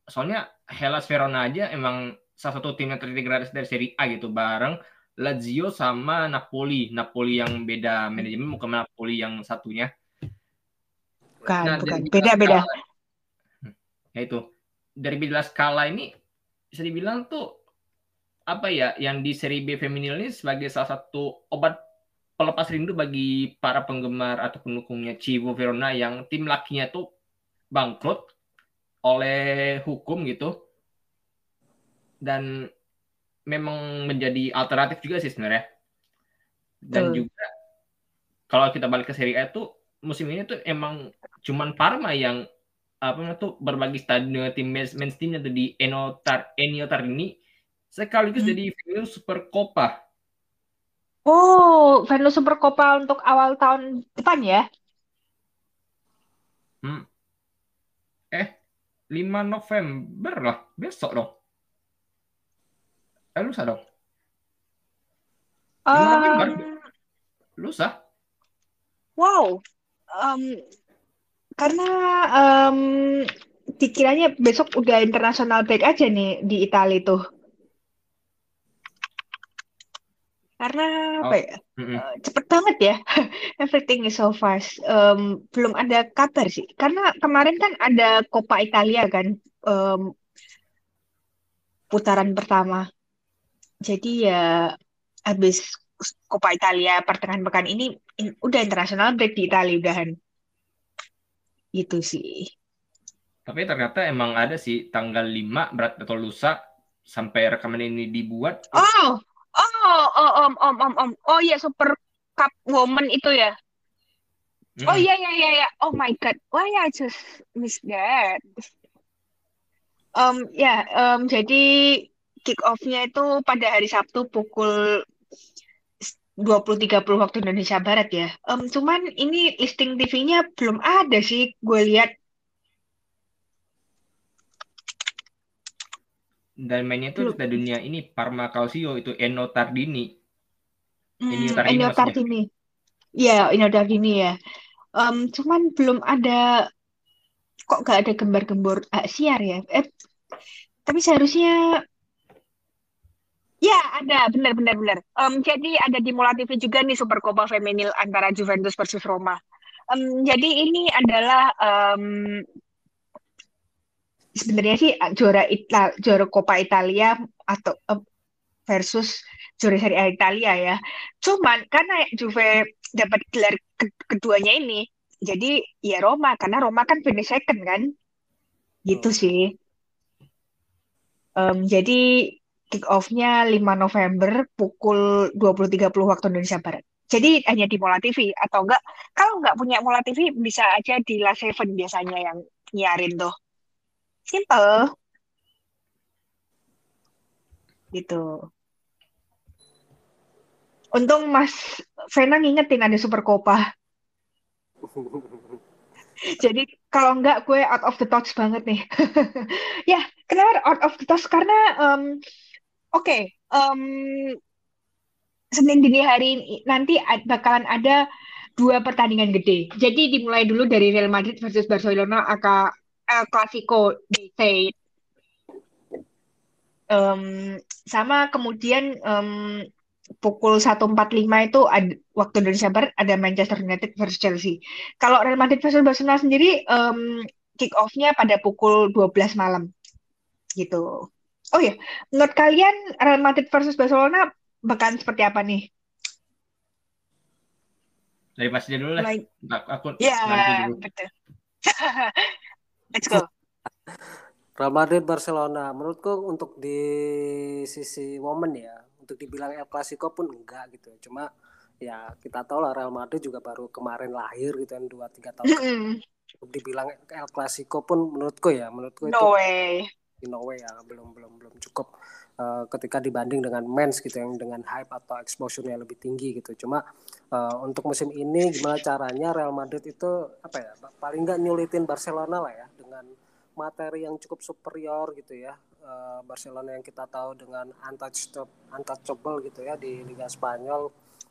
Soalnya Hellas Verona aja emang salah satu tim yang terdegradasi dari seri A gitu bareng Lazio sama Napoli. Napoli yang beda manajemen bukan Napoli yang satunya. Bukan, nah, bukan. Beda-beda. Ya itu. Dari bila skala ini bisa dibilang tuh apa ya yang di seri B feminil ini sebagai salah satu obat pelepas rindu bagi para penggemar atau pendukungnya Civo Verona yang tim lakinya tuh bangkrut oleh hukum gitu dan memang menjadi alternatif juga sih sebenarnya. Dan Betul. juga kalau kita balik ke Serie A itu musim ini tuh emang cuman Parma yang apa namanya tuh berbagi stadion dengan tim mainstreamnya tuh di Enotar Eniotar ini sekaligus hmm. jadi venue Super Copa. Oh, venue Super Copa untuk awal tahun depan ya? Hmm. Eh, 5 November lah, besok dong. Eh, lusa dong. Um, lusa. Wow. Um, karena um, dikiranya besok udah internasional break aja nih di Italia tuh. Karena apa oh. ya? Uh, cepet banget ya. (laughs) Everything is so fast. Um, belum ada kabar sih. Karena kemarin kan ada Coppa Italia kan. Um, putaran pertama. Jadi ya habis Coppa Italia pertengahan pekan ini in, udah internasional break di Italia udahan. Itu sih. Tapi ternyata emang ada sih tanggal 5 berat atau lusa sampai rekaman ini dibuat. Oh, oh, oh, om, om, om, om. Oh iya Super Cup Woman itu ya. Mm. Oh iya iya iya iya. Oh my god. Why I just missed that. Um ya, yeah, um jadi kick off-nya itu pada hari Sabtu pukul 20.30 waktu Indonesia Barat ya. Um, cuman ini listing TV-nya belum ada sih, gue lihat. Dan mainnya itu sudah dunia ini Parma Calcio itu Eno Tardini. Hmm, Eno Tardini. Iya, Eno Tardini ya. Um, cuman belum ada kok gak ada gambar-gembor ah, siar ya. Eh, tapi seharusnya Ya, ada, benar, benar, benar. Um, jadi ada di Mola TV juga nih Super Copa Feminil antara Juventus versus Roma. Um, jadi ini adalah um, sebenarnya sih uh, juara Ita, juara Coppa Italia atau uh, versus juara Serie A Italia ya. Cuman karena Juve dapat gelar ke keduanya ini, jadi ya Roma karena Roma kan finish second kan, gitu sih. Um, jadi kick off-nya 5 November pukul 20.30 waktu Indonesia Barat. Jadi hanya di Mola TV atau enggak kalau enggak punya Mola TV bisa aja di La Seven biasanya yang nyiarin tuh. Simple. Gitu. Untung Mas Vena ngingetin ada Super Copa. (laughs) Jadi kalau enggak gue out of the touch banget nih. (laughs) ya, kenapa out of the touch? Karena um, Oke, okay, um, Senin dini hari nanti bakalan ada dua pertandingan gede. Jadi dimulai dulu dari Real Madrid versus Barcelona aka El Clasico di Said. Um, sama kemudian um, pukul 1.45 itu ada, waktu Indonesia Barat ada Manchester United versus Chelsea. Kalau Real Madrid versus Barcelona sendiri um, kick off-nya pada pukul 12 malam. Gitu. Oh ya, menurut kalian Real Madrid versus Barcelona bakalan seperti apa nih? Dari Mas dulu lah. Mulai. Aku, aku Ya, dulu. betul. (laughs) Let's go. Real Madrid Barcelona menurutku untuk di sisi woman ya untuk dibilang El Clasico pun enggak gitu cuma ya kita tahu lah Real Madrid juga baru kemarin lahir gitu kan dua tiga tahun Mm-mm. untuk dibilang El Clasico pun menurutku ya menurutku itu No way. di no way ya belum belum belum cukup eh, ketika dibanding dengan mens gitu yang dengan hype atau exposure-nya lebih tinggi gitu. Cuma eh, untuk musim ini gimana caranya Real Madrid itu apa ya paling nggak nyulitin Barcelona lah ya dengan materi yang cukup superior gitu ya. Eh, Barcelona yang kita tahu dengan untouchable untouchable gitu ya di Liga Spanyol.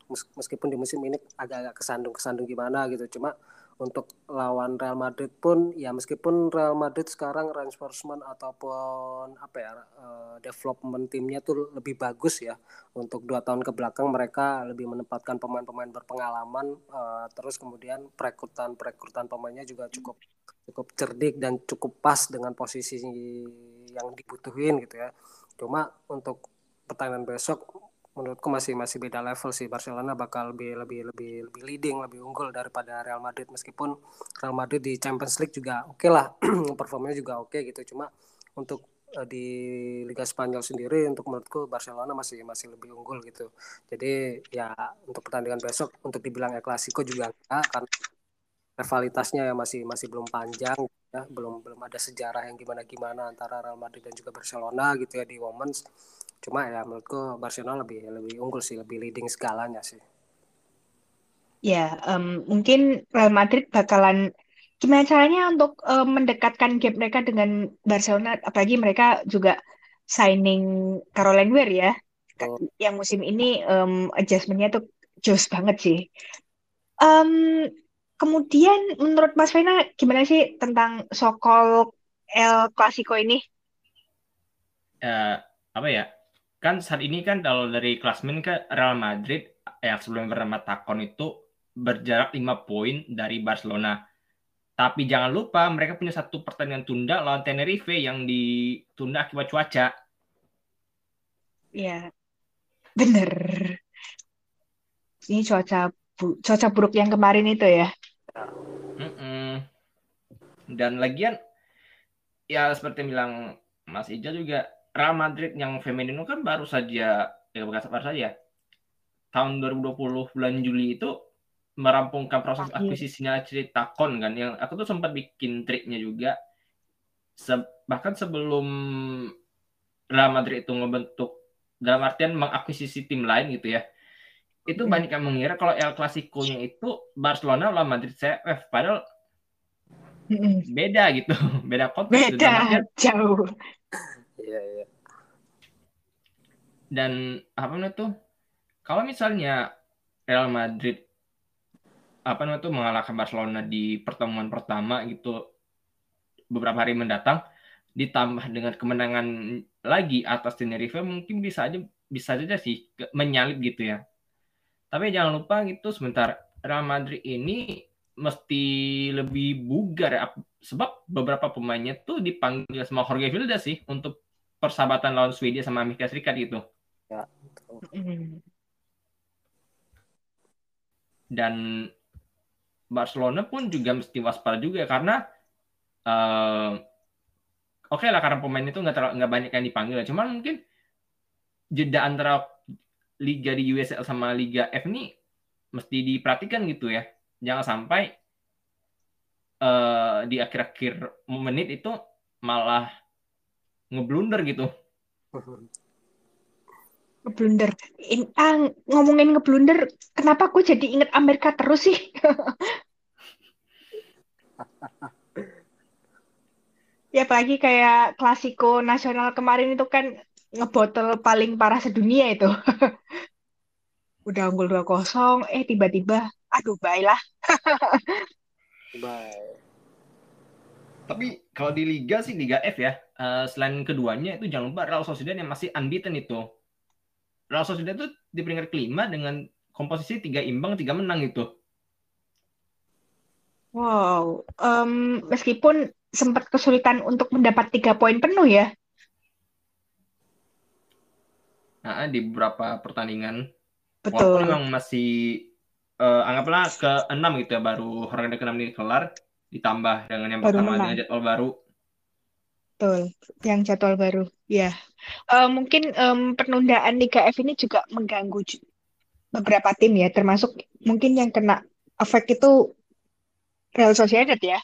Mes- meskipun di musim ini agak-agak kesandung-kesandung gimana gitu. Cuma untuk lawan Real Madrid pun ya meskipun Real Madrid sekarang reinforcement ataupun apa ya eh, development timnya tuh lebih bagus ya. Untuk dua tahun ke belakang mereka lebih menempatkan pemain-pemain berpengalaman eh, terus kemudian perekrutan perekrutan pemainnya juga cukup cukup cerdik dan cukup pas dengan posisi yang dibutuhin gitu ya. Cuma untuk pertandingan besok menurutku masih masih beda level sih. Barcelona bakal lebih lebih lebih lebih leading lebih unggul daripada Real Madrid. Meskipun Real Madrid di Champions League juga oke lah (clears throat) performanya juga oke gitu. Cuma untuk eh, di Liga Spanyol sendiri untuk menurutku Barcelona masih masih lebih unggul gitu. Jadi ya untuk pertandingan besok untuk dibilang El Clasico juga enggak karena rivalitasnya ya masih masih belum panjang ya. Belum belum ada sejarah yang gimana gimana antara Real Madrid dan juga Barcelona gitu ya di Women's cuma ya menurutku Barcelona lebih lebih unggul sih lebih leading segalanya sih Ya, em, mungkin Real Madrid bakalan gimana caranya untuk em, mendekatkan gap mereka dengan Barcelona, apalagi mereka juga signing Caroline Weir ya, Oh. yang musim ini em, adjustment-nya tuh jos banget sih. Em, kemudian menurut Mas Vena gimana sih tentang so-called El Clasico ini? Eh, apa ya? Kan saat ini kan kalau dari klasmen ke Real Madrid yang sebelum bernama Takon itu berjarak 5 poin dari Barcelona. Tapi jangan lupa mereka punya satu pertandingan tunda lawan Tenerife yang ditunda akibat cuaca. Ya, bener. Ini cuaca bu- cuaca buruk yang kemarin itu ya. Mm-mm. Dan lagian ya seperti yang bilang Mas Ija juga Real Madrid yang feminin kan baru saja ya bukan baru saja tahun 2020 bulan Juli itu merampungkan proses Akhir. akuisisinya cerita kon kan yang aku tuh sempat bikin triknya juga Se- bahkan sebelum Real Madrid itu ngebentuk dalam artian mengakuisisi tim lain gitu ya itu Hmm. banyak yang mengira kalau El Clasico-nya itu Barcelona lawan Madrid CF padahal Mm-mm. beda gitu (laughs) beda konteks Beda jauh. Iya iya. Dan apa namanya tuh kalau misalnya Real Madrid apa namanya tuh mengalahkan Barcelona di pertemuan pertama gitu beberapa hari mendatang ditambah dengan kemenangan lagi atas Tenerife mungkin bisa aja bisa saja sih menyalip gitu ya. Tapi jangan lupa gitu sebentar Real Madrid ini mesti lebih bugar ya sebab beberapa pemainnya tuh dipanggil sama Jorge Vilda sih untuk persahabatan lawan Swedia sama Amerika Serikat gitu. Mm. dan Barcelona pun juga mesti waspada juga karena eh, oke lah karena pemain itu nggak nggak banyak yang dipanggil cuma mungkin jeda antara liga di USL sama liga F ini mesti diperhatikan gitu ya. Jangan sampai eh, di akhir-akhir menit itu malah ngeblunder gitu Ngeblunder. In, ah, ngomongin ngeblunder, kenapa aku jadi inget Amerika terus sih? (laughs) Ya apalagi kayak klasiko nasional kemarin itu kan ngebotol paling parah sedunia itu. (laughs) Udah unggul 2-0, eh tiba-tiba, aduh baiklah. (laughs) bye Tapi kalau di liga sih liga F ya, eh, selain keduanya itu jangan lupa Real Sociedad yang masih unbeaten itu. Real Sociedad itu di peringkat kelima dengan komposisi tiga imbang tiga menang itu. Wow, em, meskipun sempat kesulitan untuk mendapat tiga poin penuh ya. Nah, di beberapa pertandingan Betul. walaupun memang masih uh, anggaplah ke enam gitu ya baru ronde ke enam ini kelar ditambah dengan yang baru pertama dengan jadwal baru. Betul, yang jadwal baru. Ya, uh, mungkin um, penundaan Liga F ini juga mengganggu beberapa tim ya, termasuk mungkin yang kena efek itu Real Sociedad ya.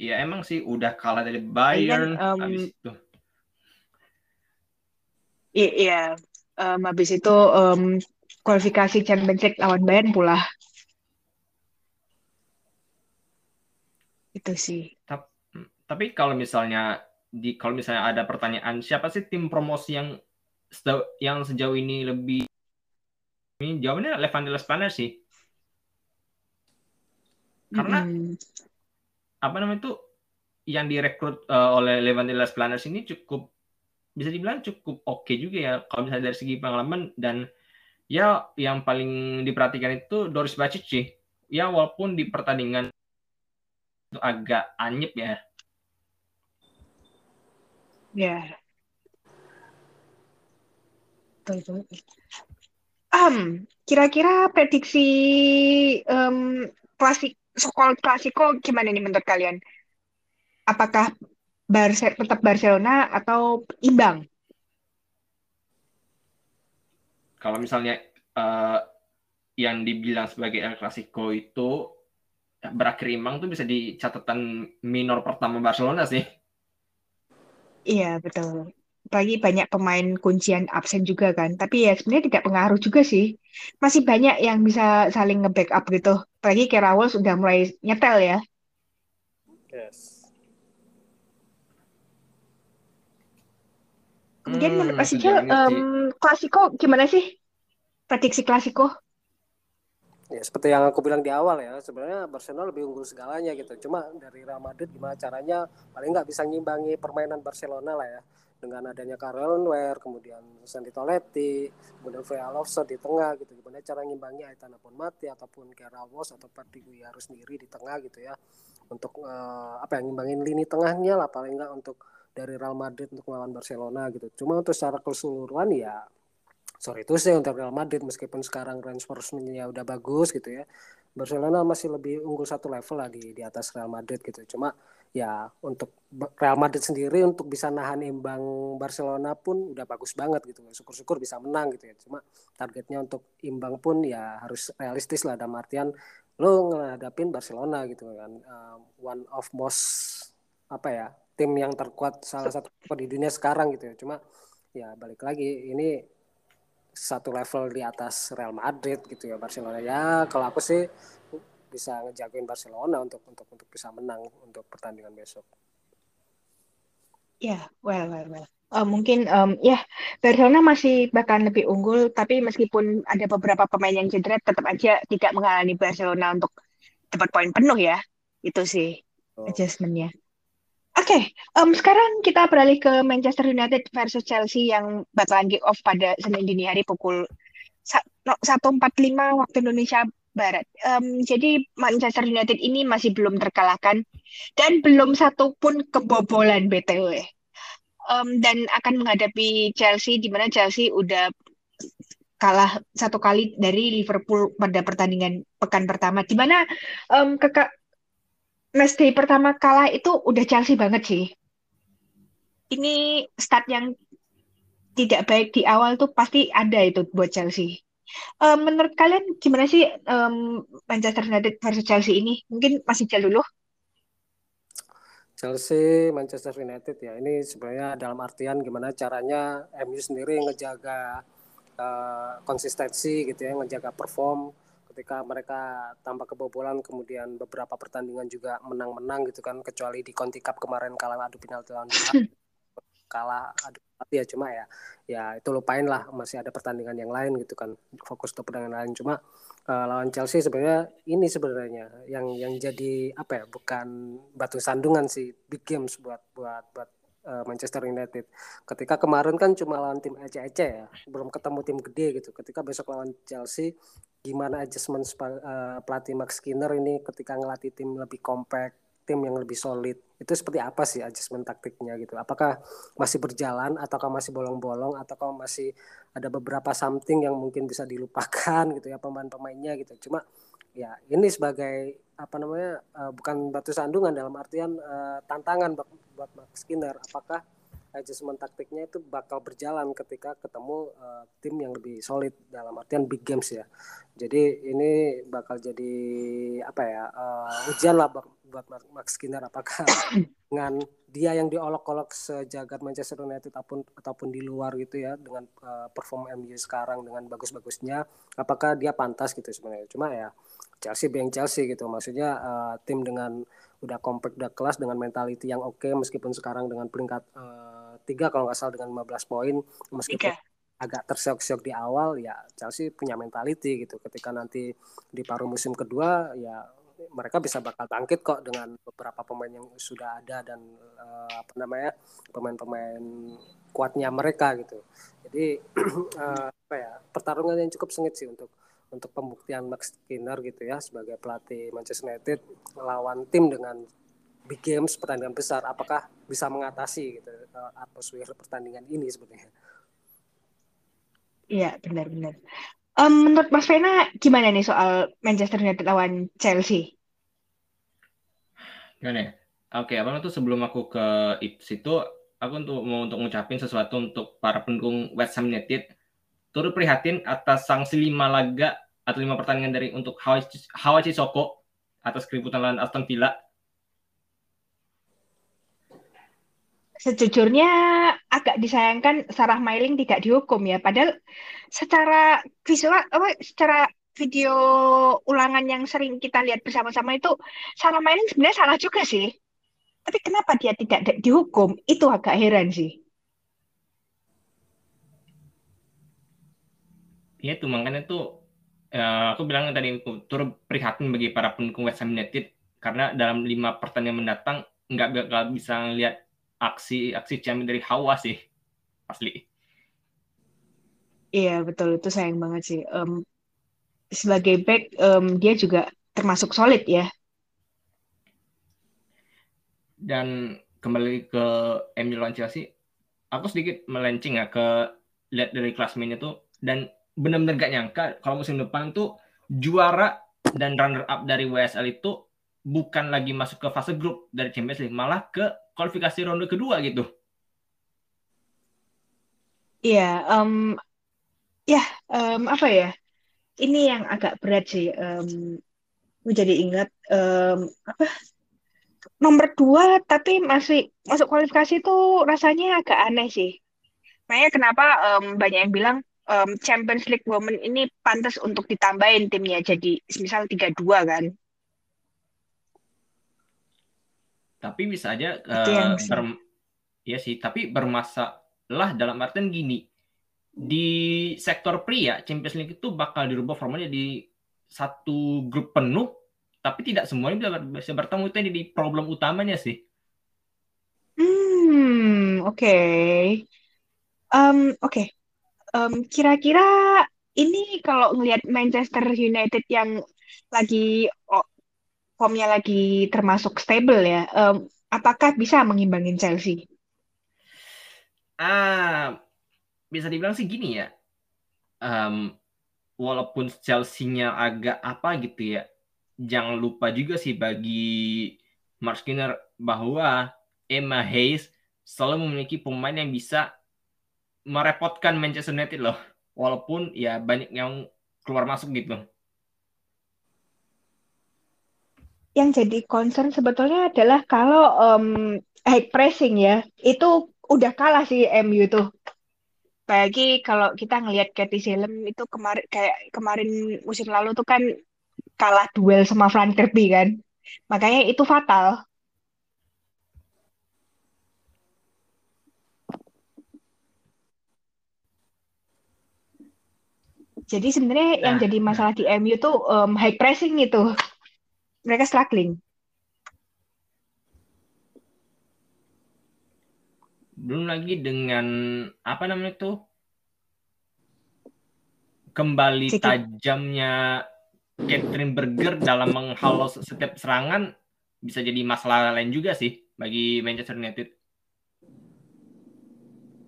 Iya emang sih udah kalah dari Bayern um, habis itu. Iya, um, habis itu um, kualifikasi Champions League lawan Bayern pula. Itu sih. Tapi, tapi kalau misalnya di kalau misalnya ada pertanyaan siapa sih tim promosi yang yang sejauh ini lebih ini jawabannya Levandelas Planner sih. Karena hmm. apa namanya itu yang direkrut uh, oleh Levandelas Planners ini cukup bisa dibilang cukup oke okay juga ya kalau misalnya dari segi pengalaman dan ya yang paling diperhatikan itu Doris Bacic sih. Ya walaupun di pertandingan itu agak anyep ya. Ya. Betul, Um, kira-kira prediksi um, klasik skor klasiko gimana nih menurut kalian? Apakah Barce tetap Barcelona atau imbang? Kalau misalnya uh, yang dibilang sebagai El Clasico itu berakhir imbang tuh bisa di catatan minor pertama Barcelona sih. Iya, betul. Bagi banyak pemain kuncian absen juga kan. Tapi ya sebenarnya tidak pengaruh juga sih. Masih banyak yang bisa saling nge-backup gitu. Apalagi Kerawal sudah mulai nyetel ya. Yes. Kemudian hmm, Mas Ijal, um, klasiko gimana sih? Prediksi klasiko? Ya seperti yang aku bilang di awal ya, sebenarnya Barcelona lebih unggul segalanya gitu. Cuma dari Real Madrid gimana caranya paling nggak bisa ngimbangi permainan Barcelona lah ya dengan adanya Karel Nwer, kemudian Sandy Toletti, kemudian Freya Lofser di tengah gitu. Gimana cara ngimbangi Aitana pun mati ataupun Keravos atau Partigui harus sendiri di tengah gitu ya. Untuk uh, apa yang ngimbangin lini tengahnya lah paling nggak untuk dari Real Madrid untuk melawan Barcelona gitu. Cuma untuk secara keseluruhan ya sorry itu sih untuk Real Madrid meskipun sekarang transfernya udah bagus gitu ya. Barcelona masih lebih unggul satu level lah di di atas Real Madrid gitu. Cuma ya untuk Real Madrid sendiri untuk bisa nahan imbang Barcelona pun udah bagus banget gitu. Syukur-syukur bisa menang gitu ya. Cuma targetnya untuk imbang pun ya harus realistis lah dalam artian lo ngadapin Barcelona gitu kan. Uh, one of most apa ya tim yang terkuat salah satu di dunia sekarang gitu ya. Cuma ya balik lagi ini satu level di atas Real Madrid gitu ya Barcelona ya kalau aku sih bisa ngejagoin Barcelona untuk untuk untuk bisa menang untuk pertandingan besok. Ya, yeah, well, well, well. Uh, mungkin um, ya yeah, Barcelona masih bahkan lebih unggul, tapi meskipun ada beberapa pemain yang cedera, tetap aja tidak menghalangi Barcelona untuk dapat poin penuh ya. Itu sih oh. adjustmentnya. Oke, okay, um, sekarang kita beralih ke Manchester United versus Chelsea yang bakalan kick off pada Senin dini hari pukul 1.45 waktu Indonesia Barat. Um, jadi Manchester United ini masih belum terkalahkan dan belum satu pun kebobolan BTW. Um, dan akan menghadapi Chelsea di mana Chelsea udah kalah satu kali dari Liverpool pada pertandingan pekan pertama di mana um, day pertama kalah itu udah Chelsea banget sih. Ini start yang tidak baik di awal tuh pasti ada itu buat Chelsea. Um, menurut kalian gimana sih um, Manchester United versus Chelsea ini? Mungkin masih jauh dulu. Chelsea, Manchester United ya ini sebenarnya dalam artian gimana caranya MU sendiri ngejaga uh, konsistensi gitu ya, ngejaga perform ketika mereka tanpa kebobolan kemudian beberapa pertandingan juga menang-menang gitu kan kecuali di Conti Cup kemarin kalah adu penalti lawan (laughs) kalah adu penalti ya cuma ya ya itu lupain lah masih ada pertandingan yang lain gitu kan fokus ke pertandingan lain cuma uh, lawan Chelsea sebenarnya ini sebenarnya yang yang jadi apa ya bukan batu sandungan sih big games buat buat buat uh, Manchester United. Ketika kemarin kan cuma lawan tim ece-ece ya, belum ketemu tim gede gitu. Ketika besok lawan Chelsea, gimana adjustment uh, pelatih Max Skinner ini ketika ngelatih tim lebih compact, tim yang lebih solid. Itu seperti apa sih adjustment taktiknya gitu? Apakah masih berjalan ataukah masih bolong-bolong ataukah masih ada beberapa something yang mungkin bisa dilupakan gitu ya pemain-pemainnya gitu? Cuma ya ini sebagai apa namanya uh, bukan batu sandungan dalam artian uh, tantangan buat, buat Max Skinner. Apakah adjustment taktiknya itu bakal berjalan ketika ketemu uh, tim yang lebih solid dalam artian big games ya. Jadi ini bakal jadi apa ya uh, ujian lah buat Max Skinner apakah (coughs) dengan dia yang diolok-olok sejagat Manchester United ataupun ataupun di luar gitu ya dengan uh, perform MU sekarang dengan bagus-bagusnya apakah dia pantas gitu sebenarnya. Cuma ya Chelsea being Chelsea gitu maksudnya uh, tim dengan udah compact udah kelas dengan mentality yang oke okay, meskipun sekarang dengan peringkat uh, tiga kalau nggak salah dengan 15 poin meskipun Ika. agak terseok-seok di awal ya Chelsea punya mentality gitu ketika nanti di paruh musim kedua ya mereka bisa bakal bangkit kok dengan beberapa pemain yang sudah ada dan uh, apa namanya pemain-pemain kuatnya mereka gitu jadi uh, (clears throat) apa ya pertarungan yang cukup sengit sih untuk untuk pembuktian Max Skinner gitu ya sebagai pelatih Manchester United melawan tim dengan big games pertandingan besar apakah bisa mengatasi gitu uh, atmosfer pertandingan ini sebenarnya Iya benar-benar. Um, menurut Mas Vena gimana nih soal Manchester United lawan Chelsea? Gimana ya? Oke, apa itu sebelum aku ke situ, aku untuk mau untuk ngucapin sesuatu untuk para pendukung West Ham United turut prihatin atas sanksi lima laga atau lima pertandingan dari untuk Hawachi Soko atas keributan lawan Aston Villa. Sejujurnya agak disayangkan Sarah Mailing tidak dihukum ya. Padahal secara visual, apa, secara video ulangan yang sering kita lihat bersama-sama itu Sarah Mailing sebenarnya salah juga sih. Tapi kenapa dia tidak dihukum? Itu agak heran sih. ya itu makanya tuh uh, aku bilang tadi turut prihatin bagi para pendukung West Ham United karena dalam lima pertandingan mendatang nggak bakal bisa lihat aksi aksi ciamik dari Hawa sih asli. Iya betul itu sayang banget sih. Um, sebagai back um, dia juga termasuk solid ya. Dan kembali ke MU lawan Chelsea, aku sedikit melenceng ya ke lihat dari klasmennya tuh dan benar-benar gak nyangka kalau musim depan tuh juara dan runner up dari WSL itu bukan lagi masuk ke fase grup dari Champions League, malah ke kualifikasi ronde kedua gitu. Iya, um, ya um, apa ya? Ini yang agak berat sih. Um, ingat um, apa nomor dua tapi masih masuk kualifikasi itu rasanya agak aneh sih. Makanya kenapa um, banyak yang bilang um, Champions League Women ini pantas untuk ditambahin timnya jadi misal 3-2 kan. Tapi bisa aja uh, ber, ya sih, tapi bermasalah dalam artian gini. Di sektor pria Champions League itu bakal dirubah formanya di satu grup penuh tapi tidak semuanya bisa bertemu itu di problem utamanya sih. Hmm, oke. Okay. Um, oke. Okay um, kira-kira ini kalau ngelihat Manchester United yang lagi oh, formnya lagi termasuk stable ya, um, apakah bisa mengimbangin Chelsea? Ah, bisa dibilang sih gini ya. Um, walaupun Chelsea-nya agak apa gitu ya, jangan lupa juga sih bagi Mark Skinner bahwa Emma Hayes selalu memiliki pemain yang bisa merepotkan Manchester United loh. Walaupun ya banyak yang keluar masuk gitu. Yang jadi concern sebetulnya adalah kalau um, high pressing ya, itu udah kalah sih MU tuh. Bagi kalau kita ngelihat Katie Salem itu kemarin kayak kemarin musim lalu tuh kan kalah duel sama Frank Kirby kan. Makanya itu fatal. Jadi sebenarnya nah, yang jadi masalah nah. di MU tuh um, high pressing itu. Mereka struggling. Belum lagi dengan apa namanya tuh kembali tajamnya Catherine Berger dalam menghalau setiap serangan bisa jadi masalah lain juga sih bagi Manchester United.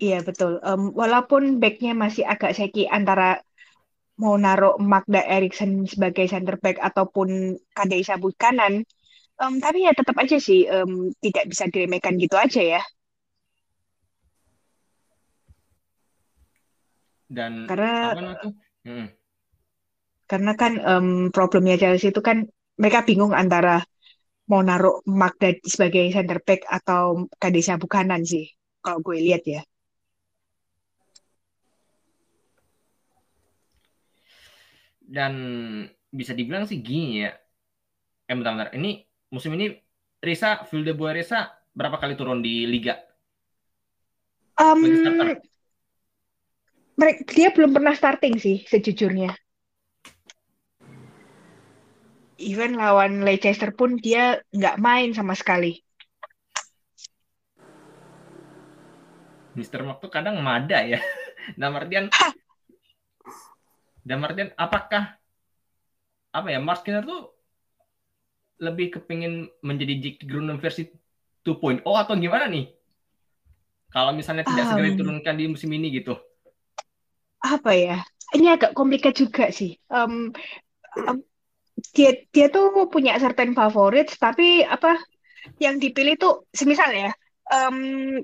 Iya betul. Um, walaupun backnya masih agak shaky antara mau naruh Magda Eriksson sebagai center back ataupun Kadesa kanan, um, tapi ya tetap aja sih um, tidak bisa diremehkan gitu aja ya. Dan karena? Hmm. Karena kan um, problemnya Chelsea itu kan mereka bingung antara mau naruh Magda sebagai center back atau Kadesa Bukanan sih kalau gue lihat ya. Dan bisa dibilang sih gini ya. Eh bentar-bentar. Ini musim ini Risa, Vilde Boy Risa berapa kali turun di liga? Um, dia belum pernah starting sih sejujurnya. Even lawan Leicester pun dia nggak main sama sekali. Mister Mark tuh kadang mada ya. (laughs) Nah, artian dan Martin apakah apa ya Mark Skinner tuh lebih kepingin menjadi Jack Grunen versi 2.0 atau gimana nih? Kalau misalnya tidak um, segera diturunkan di musim ini gitu. Apa ya? Ini agak komplikat juga sih. Um, um, dia dia tuh punya certain favorites tapi apa yang dipilih tuh semisal ya um,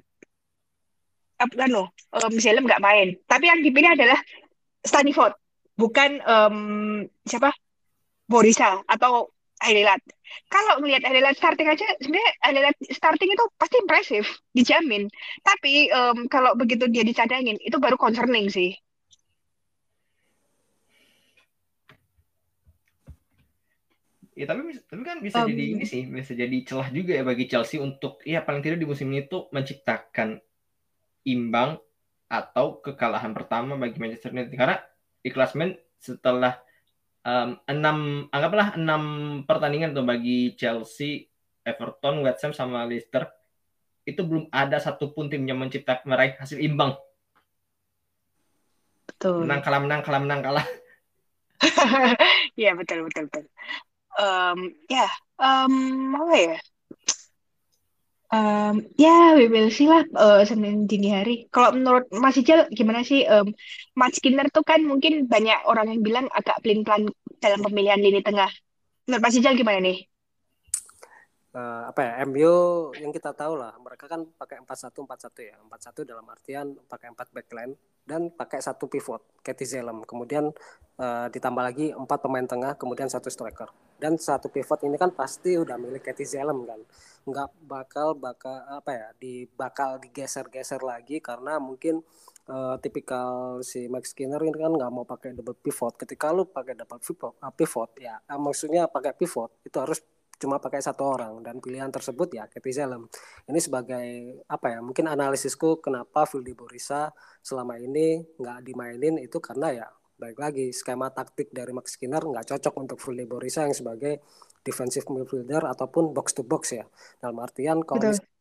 apa kan loh um, Zalem nggak main tapi yang dipilih adalah Staniford bukan um, siapa Borisa atau Ailelat. Kalau melihat Ailelat starting aja, sebenarnya Ailelat starting itu pasti impresif, dijamin. Tapi um, kalau begitu dia dicadangin, itu baru concerning sih. Ya tapi tapi kan bisa um, jadi ini sih, bisa jadi celah juga ya bagi Chelsea untuk ya paling tidak di musim ini tuh menciptakan imbang atau kekalahan pertama bagi Manchester United karena di klasmen setelah um, enam anggaplah enam pertandingan tuh bagi Chelsea, Everton, West Ham sama Leicester itu belum ada satupun tim yang menciptakan meraih hasil imbang. Betul. Menang kalah menang kalah menang kalah. (laughs) Iya betul betul betul. Um, ya um, apa ya? Um, ya, we will see lah uh, Senin dini hari. Kalau menurut Mas Ijal gimana sih? Um, Matt Skinner tuh kan mungkin banyak orang yang bilang agak pelin-pelan dalam pemilihan lini tengah. Menurut Mas Ijal gimana nih? Uh, apa ya MU yang kita tahu lah mereka kan pakai empat satu empat satu ya empat satu dalam artian pakai empat backline dan pakai satu pivot Katie Zelem kemudian uh, ditambah lagi empat pemain tengah kemudian satu striker dan satu pivot ini kan pasti udah milik Katie Zelem kan nggak bakal bakal apa ya di bakal digeser-geser lagi karena mungkin uh, tipikal si Max Skinner ini kan nggak mau pakai double pivot. Ketika lu pakai double pivot, uh, pivot ya uh, maksudnya pakai pivot itu harus cuma pakai satu orang. Dan pilihan tersebut ya Katie Zelem ini sebagai apa ya mungkin analisisku kenapa Vildi Borisa selama ini nggak dimainin itu karena ya baik lagi skema taktik dari Max Skinner nggak cocok untuk Vildi Borisa yang sebagai defensive midfielder ataupun box to box ya. Dalam artian kalau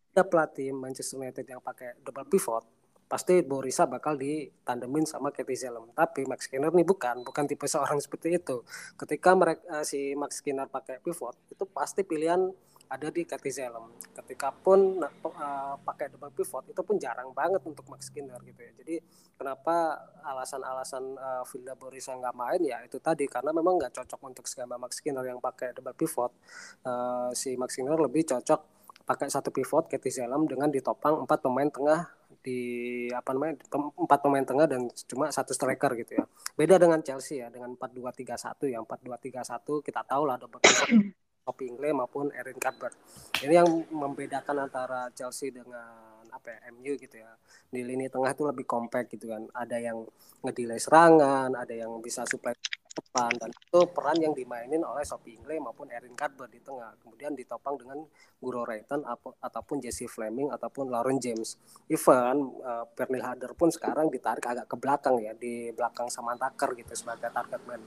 ada pelatih Manchester United yang pakai double pivot, pasti Borisa bakal ditandemin sama Katie Zelem. Tapi Max Skinner nih bukan, bukan tipe seorang seperti itu. Ketika mereka si Max Skinner pakai pivot, itu pasti pilihan ada di Zelem. Ketika pun uh, pakai double pivot itu pun jarang banget untuk Max Skinner gitu ya. Jadi kenapa alasan-alasan uh, Vilda Borisa nggak main ya itu tadi karena memang nggak cocok untuk skema Max Skinner yang pakai double pivot. Uh, si Max Skinner lebih cocok pakai satu pivot Zelem dengan ditopang empat pemain tengah di apa namanya empat pemain tengah dan cuma satu striker gitu ya. Beda dengan Chelsea ya dengan 4-2-3-1 ya 4-2-3-1 kita tahu lah double pivot Kopi Ingle maupun Erin Cuthbert. Ini yang membedakan antara Chelsea dengan apa ya MU gitu ya. Di lini tengah itu lebih compact gitu kan. Ada yang ngedelay serangan, ada yang bisa supply depan dan itu peran yang dimainin oleh Sophie Ingle maupun Erin Cuthbert di tengah. Kemudian ditopang dengan Guro Rayton ataupun Jesse Fleming ataupun Lauren James. Even uh, Pernil Harder pun sekarang ditarik agak ke belakang ya di belakang Samantaker gitu sebagai target man.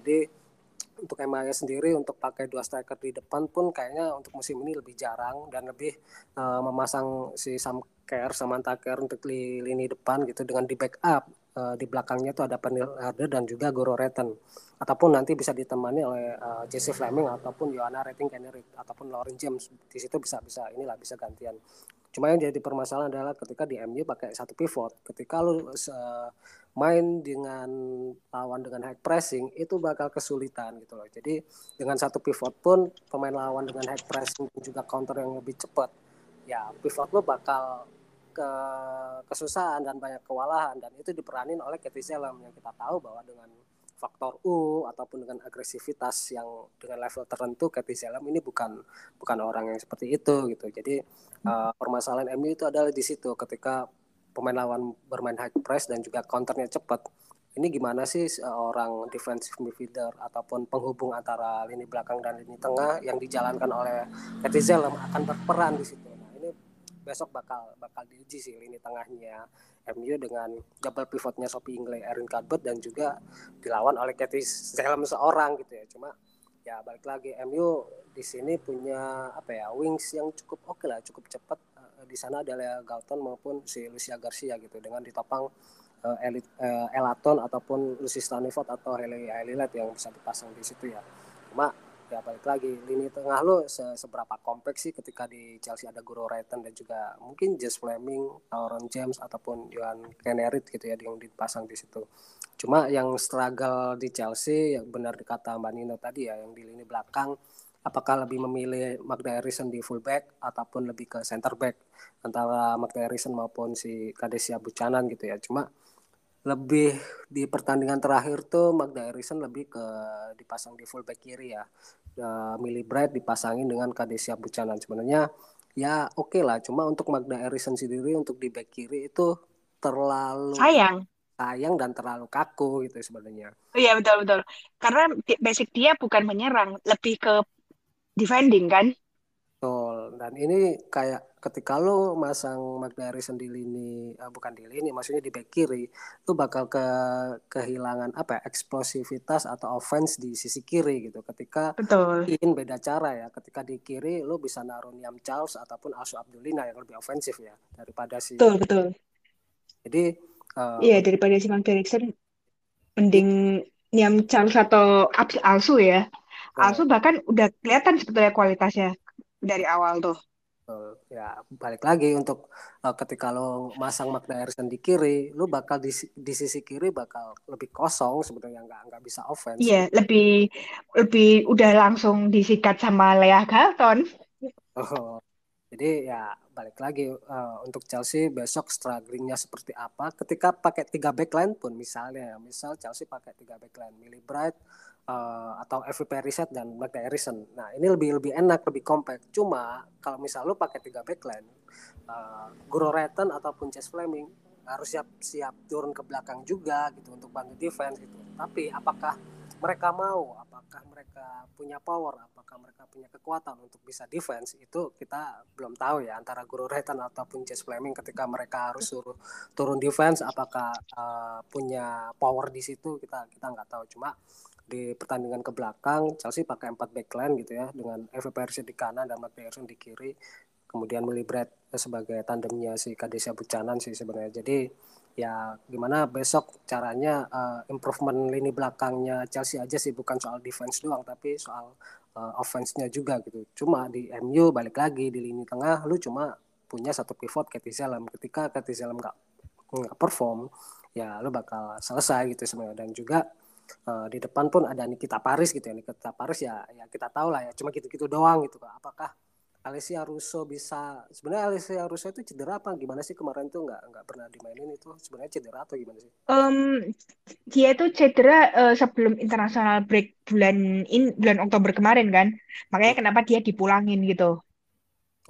Jadi untuk MAE sendiri untuk pakai dua striker di depan pun kayaknya untuk musim ini lebih jarang dan lebih uh, memasang si Sam Kerr sama Taker untuk di lini depan gitu dengan di backup. Uh, di belakangnya itu ada Penil Harder dan juga Goro Reten ataupun nanti bisa ditemani oleh uh, Jesse Fleming ataupun Joanna Rating Kennery ataupun Lauren James. Di situ bisa bisa inilah bisa gantian cuma yang jadi permasalahan adalah ketika di MU pakai satu pivot. Ketika lu uh, main dengan lawan dengan high pressing itu bakal kesulitan gitu loh. Jadi dengan satu pivot pun pemain lawan dengan high pressing juga counter yang lebih cepat ya pivot lo bakal ke kesusahan dan banyak kewalahan. Dan itu diperanin oleh Katie yang kita tahu bahwa dengan faktor U ataupun dengan agresivitas yang dengan level tertentu Katie Zelem ini bukan bukan orang yang seperti itu gitu. Jadi uh, permasalahan MU itu adalah di situ ketika pemain lawan bermain high press dan juga counternya cepat. Ini gimana sih seorang defensive midfielder ataupun penghubung antara lini belakang dan lini tengah yang dijalankan oleh Katie Zelem akan berperan di situ? Besok bakal bakal diuji sih lini tengahnya MU dengan double pivotnya Sophie Ingley, Erin Cuthbert dan juga dilawan oleh Katie Selem seorang gitu ya. Cuma ya balik lagi MU di sini punya apa ya wings yang cukup oke okay lah, cukup cepat. Uh, di sana ada Lea Galton maupun si Lucia Garcia gitu dengan ditopang uh, Elit, uh, Elaton ataupun Lucy Staniford atau Haley Lilat yang bisa dipasang di situ ya. Cuma ya balik lagi lini tengah lo se seberapa kompleks sih ketika di Chelsea ada Guru Reiten dan juga mungkin Jess Fleming, Aaron James ataupun Johan Kenerit gitu ya yang dipasang di situ. Cuma yang struggle di Chelsea yang benar dikata Mbak Nino tadi ya yang di lini belakang apakah lebih memilih Magda Harrison di fullback ataupun lebih ke center back antara Magda Harrison maupun si Kadesia Buchanan gitu ya. Cuma lebih di pertandingan terakhir tuh Magda Harrison lebih ke dipasang di fullback kiri ya. Uh, Millie Bright dipasangin dengan Kadesia Buchanan. Sebenarnya ya oke okay lah, cuma untuk Magda Harrison sendiri untuk di back kiri itu terlalu sayang sayang dan terlalu kaku gitu sebenarnya. Oh iya betul betul. Karena basic dia bukan menyerang, lebih ke defending kan? Betul. Dan ini kayak ketika lo masang Magda Harrison di lini uh, bukan di lini maksudnya di back kiri lo bakal ke kehilangan apa ya, eksplosivitas atau offense di sisi kiri gitu. Ketika betul. In beda cara ya. Ketika di kiri lo bisa naruh Niam Charles ataupun Asu Abdulina yang lebih ofensif ya daripada si betul betul. Jadi uh, iya daripada si Magda Harrison mending Niam Charles atau Asu ya. Asu bahkan udah kelihatan sebetulnya kualitasnya dari awal tuh ya balik lagi untuk uh, ketika lo masang Magda Harrison di kiri, lo bakal di, di sisi kiri bakal lebih kosong sebenarnya nggak nggak bisa offense. Iya, lebih lebih udah langsung disikat sama Lea Galton. Oh, jadi ya balik lagi uh, untuk Chelsea besok strugglingnya seperti apa ketika pakai tiga backline pun misalnya misal Chelsea pakai tiga backline Millie Bright uh, atau FVP Reset dan Black Harrison. Nah ini lebih lebih enak, lebih compact. Cuma kalau misal lu pakai tiga backline, uh, Guru Retten ataupun Chess Fleming harus siap siap turun ke belakang juga gitu untuk bantu defense gitu. Tapi apakah mereka mau? Apakah mereka punya power? Apakah mereka punya kekuatan untuk bisa defense? Itu kita belum tahu ya antara Guru Retten ataupun Chess Fleming ketika mereka harus suruh turun defense. Apakah uh, punya power di situ? Kita kita nggak tahu. Cuma di pertandingan ke belakang Chelsea pakai empat backline gitu ya dengan Persie di kanan dan Matt Pearson di kiri. Kemudian Willy Brad sebagai tandemnya si Kadesia Buchanan sih sebenarnya. Jadi ya gimana besok caranya uh, improvement lini belakangnya Chelsea aja sih bukan soal defense doang tapi soal uh, offense-nya juga gitu. Cuma di MU balik lagi di lini tengah lu cuma punya satu pivot Katie Zelem ketika Katie Zelem nggak nggak perform ya lu bakal selesai gitu sebenarnya. Dan juga uh, di depan pun ada Nikita Paris gitu ya Nikita Paris ya ya kita tahu lah ya cuma gitu-gitu doang gitu apakah Alessia Russo bisa sebenarnya Alessia Russo itu cedera apa gimana sih kemarin tuh nggak nggak pernah dimainin itu sebenarnya cedera atau gimana sih? Um, dia itu cedera uh, sebelum internasional break bulan in bulan Oktober kemarin kan makanya hmm. kenapa dia dipulangin gitu?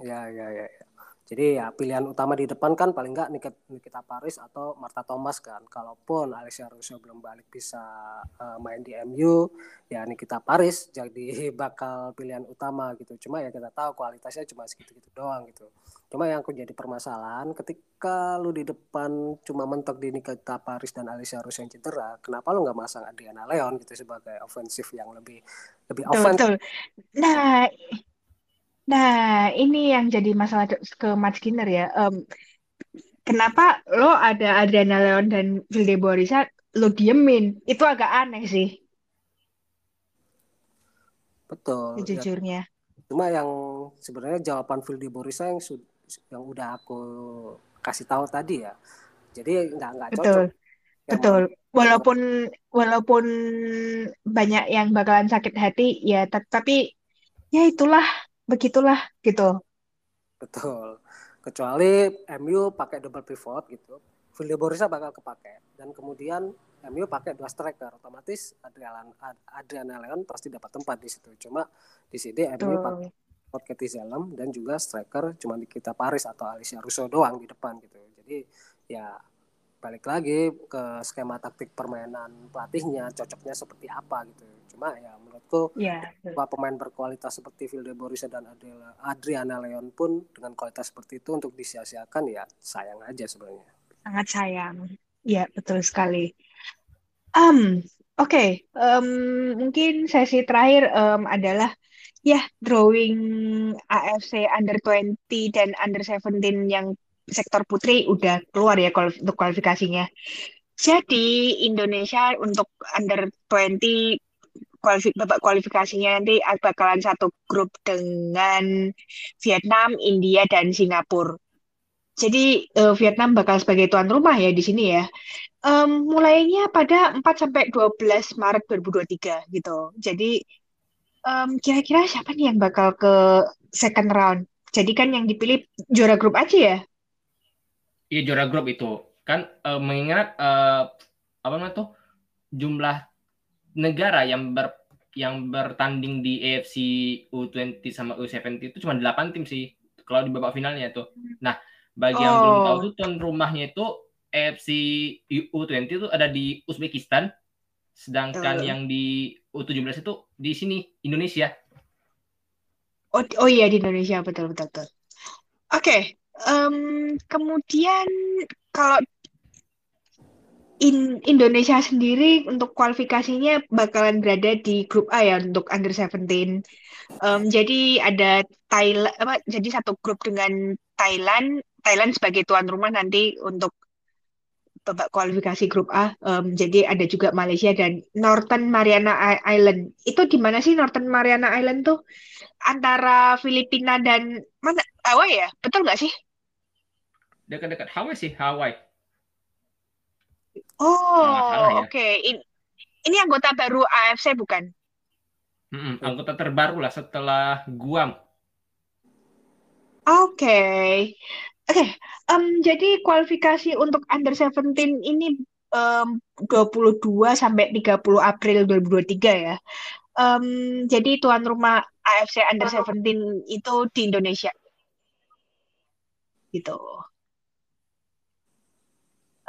Ya ya ya. ya. Jadi ya pilihan utama di depan kan paling nggak Nikita Paris atau Marta Thomas kan. Kalaupun Alessia Russo belum balik bisa uh, main di MU, ya Nikita Paris jadi (laughs) bakal pilihan utama gitu. Cuma ya kita tahu kualitasnya cuma segitu-gitu doang gitu. Cuma yang aku jadi permasalahan ketika lu di depan cuma mentok di Nikita Paris dan Alessia Russo yang cedera, kenapa lu nggak masang Adriana Leon gitu sebagai ofensif yang lebih lebih ofensif? Nah, Nah, ini yang jadi masalah ke Matt Skinner ya. Um, kenapa lo ada Adriana Leon dan Vilde Borisa lo diemin? Itu agak aneh sih. Betul. Sejujurnya. Ya. Cuma yang sebenarnya jawaban Vilde Borisa yang yang udah aku kasih tahu tadi ya. Jadi nggak nggak cocok. Betul. Betul. Walaupun walaupun banyak yang bakalan sakit hati ya, tapi ya itulah begitulah gitu. Betul. Kecuali MU pakai double pivot gitu. Vilde Borisa bakal kepake dan kemudian MU pakai dua striker otomatis Adriana Adriana Leon pasti dapat tempat di situ. Cuma di sini MU pakai Katie Zelem dan juga striker cuma kita Paris atau Alicia Russo doang di depan gitu. Jadi ya balik lagi ke skema taktik permainan pelatihnya cocoknya seperti apa gitu cuma ya menurutku yeah. dua pemain berkualitas seperti Vilde Borisa dan Adriana Leon pun dengan kualitas seperti itu untuk disia-siakan ya sayang aja sebenarnya sangat sayang ya betul sekali um oke okay. um, mungkin sesi terakhir um, adalah ya drawing AFC Under 20 dan Under 17 yang sektor putri udah keluar ya untuk kualifikasinya. Jadi Indonesia untuk under 20 babak kualifikasinya nanti bakalan satu grup dengan Vietnam, India dan Singapura. Jadi uh, Vietnam bakal sebagai tuan rumah ya di sini ya. Um, mulainya pada 4 sampai 12 Maret 2023 gitu. Jadi um, kira-kira siapa nih yang bakal ke second round? Jadi kan yang dipilih juara grup aja ya? Iya juara grup itu kan uh, mengingat uh, apa namanya tuh jumlah negara yang ber yang bertanding di AFC U20 sama U70 itu cuma 8 tim sih kalau di babak finalnya tuh. Nah, bagi yang belum tahu oh. tuh tuan rumahnya itu AFC U20 itu ada di Uzbekistan, sedangkan uh. yang di U17 itu di sini Indonesia. Oh, oh iya di Indonesia betul betul betul. Oke, okay. Um, kemudian kalau in Indonesia sendiri untuk kualifikasinya bakalan berada di grup A ya untuk under 17. Um, jadi ada Thailand apa jadi satu grup dengan Thailand, Thailand sebagai tuan rumah nanti untuk babak kualifikasi grup A. Um, jadi ada juga Malaysia dan Northern Mariana Island. Itu di mana sih Northern Mariana Island tuh? Antara Filipina dan mana? Hawaii ya? Betul nggak sih? Dekat-dekat Hawaii sih Hawaii oh ya. oke okay. In, ini anggota baru AFC bukan mm anggota terbaru lah setelah Guam oke okay. oke okay. um, jadi kualifikasi untuk under 17 ini um, 22 sampai 30 April 2023 ya um, jadi tuan rumah AFC under 17 itu di Indonesia gitu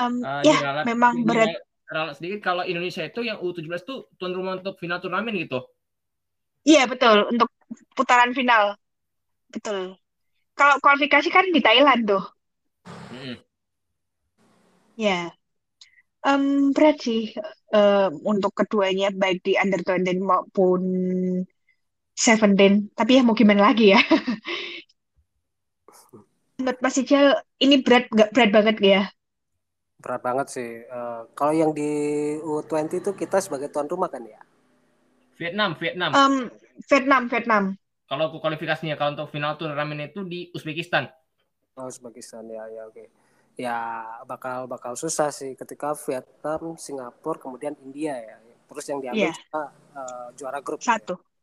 um, uh, ya ralat, memang berat. Ralat sedikit kalau Indonesia itu yang U17 tuh tuan rumah untuk final turnamen gitu? Iya betul. Untuk putaran final. Betul. Kalau kualifikasi kan di Thailand tuh. Mm. ya um, berat sih. Uh, untuk keduanya baik di under 20 maupun 17 tapi ya mau gimana lagi ya? (laughs) Menurut Mas Ijal ini berat nggak berat banget ya Berat banget sih. Uh, kalau yang di U20 itu kita sebagai tuan rumah kan ya? Vietnam, Vietnam. Um, Vietnam, Vietnam. Kalau kualifikasinya kalau untuk final turnamen itu di Uzbekistan. Oh, Uzbekistan ya, ya oke. Okay. Ya bakal bakal susah sih ketika Vietnam, Singapura, kemudian India ya. Terus yang diambil yeah. kita uh, juara grup. Satu. Ya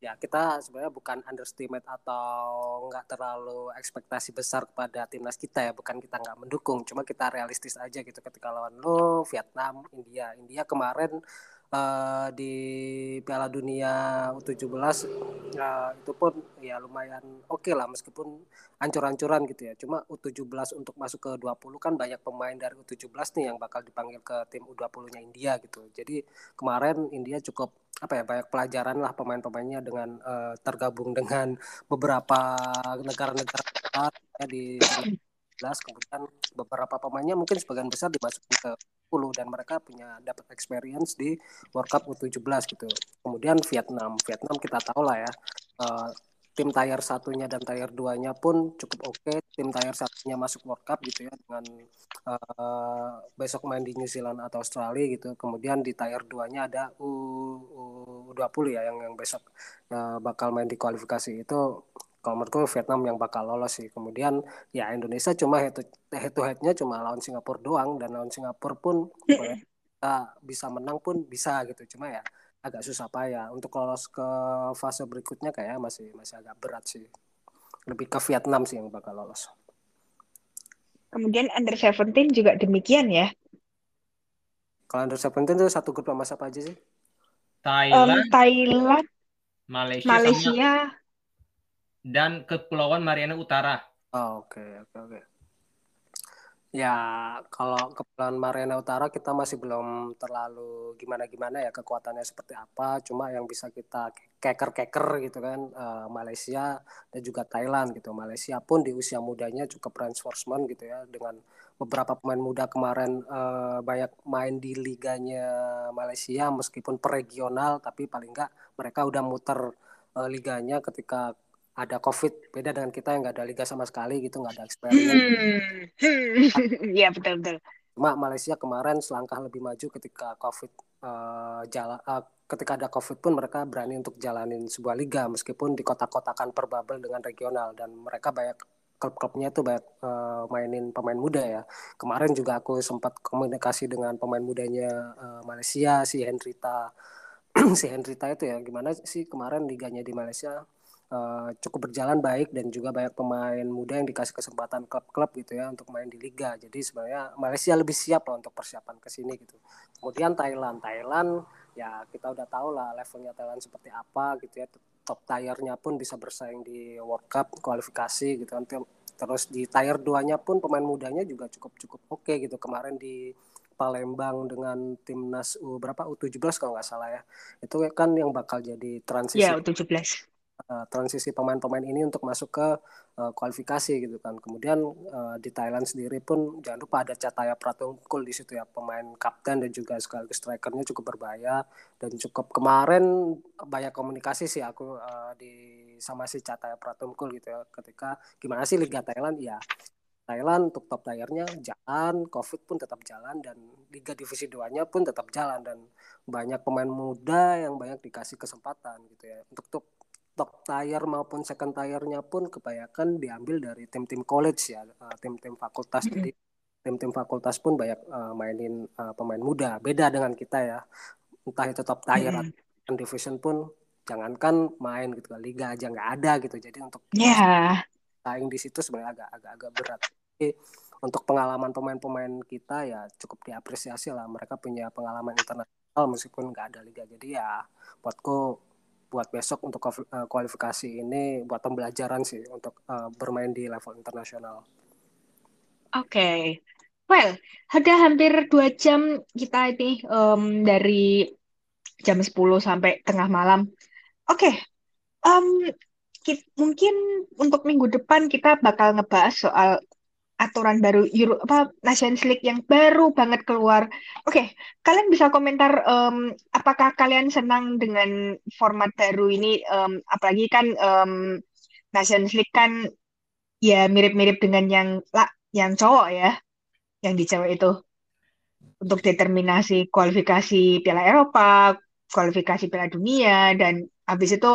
ya kita sebenarnya bukan underestimate atau nggak terlalu ekspektasi besar kepada timnas kita ya. Bukan kita nggak mendukung cuma kita realistis aja gitu ketika lawan lo Vietnam India. India kemarin uh, di Piala Dunia U17 uh, eh, itu pun ya lumayan oke okay lah meskipun ancur-ancuran gitu ya. Cuma U17 untuk masuk ke 20 kan banyak pemain dari U17 nih yang bakal dipanggil ke tim U20-nya India gitu. Jadi kemarin India cukup apa ya banyak pelajaran lah pemain-pemainnya dengan uh, tergabung dengan beberapa negara-negara ya di 2019 kemudian beberapa pemainnya mungkin sebagian besar dimasukin ke 10 dan mereka punya dapat experience di World Cup U17 gitu. Kemudian Vietnam, Vietnam kita tahu lah ya uh, tim tier satunya dan tier 2-nya pun cukup oke. Okay. Tim tier satunya masuk World Cup gitu ya dengan uh, besok main di New Zealand atau Australia gitu. Kemudian di tier 2-nya ada U, U20 ya yang yang besok uh, bakal main di kualifikasi itu kalau menurutku Vietnam yang bakal lolos sih. Kemudian ya Indonesia cuma head to, head to headnya cuma lawan Singapura doang. Dan lawan Singapura pun kita bisa menang pun bisa gitu. Cuma ya agak susah payah untuk lolos ke fase berikutnya kayak masih masih agak berat sih. Lebih ke Vietnam sih yang bakal lolos. Kemudian under 17 juga demikian ya. Kalau under 17 itu satu grup sama siapa aja sih? Thailand um, Thailand Malaysia, Malaysia dan Kepulauan Mariana Utara oh, oke oke oke Ya, kalau Kepulauan Mariana Utara kita masih belum terlalu gimana-gimana ya kekuatannya seperti apa. Cuma yang bisa kita keker-keker gitu kan uh, Malaysia dan juga Thailand gitu. Malaysia pun di usia mudanya cukup reinforcement gitu ya dengan beberapa pemain muda kemarin uh, banyak main di liganya Malaysia meskipun per regional tapi paling enggak mereka udah muter uh, liganya ketika ada COVID beda dengan kita yang nggak ada liga sama sekali gitu nggak ada experience. Hmm. (laughs) Iya betul betul. Cuma Malaysia kemarin selangkah lebih maju ketika COVID uh, jalan uh, ketika ada COVID pun mereka berani untuk jalanin sebuah liga meskipun di kota-kotakan per bubble dengan regional dan mereka banyak klub-klubnya itu banyak uh, mainin pemain muda ya. Kemarin juga aku sempat komunikasi dengan pemain mudanya uh, Malaysia si Hendrita (clears throat) si Hendrita itu ya gimana sih kemarin liganya di Malaysia uh, cukup berjalan baik dan juga banyak pemain muda yang dikasih kesempatan klub-klub gitu ya untuk main di liga. Jadi sebenarnya Malaysia lebih siap lah untuk persiapan ke sini gitu. Kemudian Thailand, Thailand ya kita udah tahu lah levelnya Thailand seperti apa gitu ya. Top tiernya pun bisa bersaing di World Cup kualifikasi gitu kan. Terus di tier 2-nya pun pemain mudanya juga cukup cukup oke okay, gitu. Kemarin di Palembang dengan timnas U berapa U17 kalau nggak salah ya. Itu kan yang bakal jadi transisi. Ya, U17 uh, transisi pemain-pemain ini untuk masuk ke uh, kualifikasi gitu kan. Kemudian uh, di Thailand sendiri pun jangan lupa ada Cataya Pratungkul di situ ya pemain kapten dan juga sekaligus strikernya cukup berbahaya dan cukup kemarin banyak komunikasi sih aku uh, di sama si Cataya Pratungkul gitu ya ketika gimana sih Liga Thailand ya Thailand untuk top tiernya jalan, Covid pun tetap jalan dan Liga Divisi 2-nya pun tetap jalan dan banyak pemain muda yang banyak dikasih kesempatan gitu ya. Untuk top top tier maupun second tier-nya pun kebanyakan diambil dari tim-tim college ya, uh, tim-tim fakultas. Mm -hmm. Jadi tim-tim fakultas pun banyak uh, mainin uh, pemain muda. Beda dengan kita ya. Entah itu top tier mm -hmm. atau division pun jangankan main gitu liga aja nggak ada gitu. Jadi untuk yeah. saing di situ sebenarnya agak agak agak berat. Jadi, untuk pengalaman pemain-pemain kita ya cukup diapresiasi lah. Mereka punya pengalaman internasional meskipun nggak ada liga. Jadi ya buatku buat besok untuk eh, kualifikasi ini buat pembelajaran sih untuk uh, bermain di level internasional. Oke, okay. well, ada hampir dua jam kita ini um, dari jam 10 sampai tengah malam. Oke, okay. um, mungkin untuk minggu depan kita bakal ngebahas soal aturan baru Euro apa Nations League yang baru banget keluar. Oke, okay, kalian bisa komentar um, apakah kalian senang dengan format baru ini? Um, apalagi kan um, Nations League kan ya mirip-mirip dengan yang lah yang cowok ya, yang di cewek itu untuk determinasi kualifikasi Piala Eropa, kualifikasi Piala Dunia dan habis itu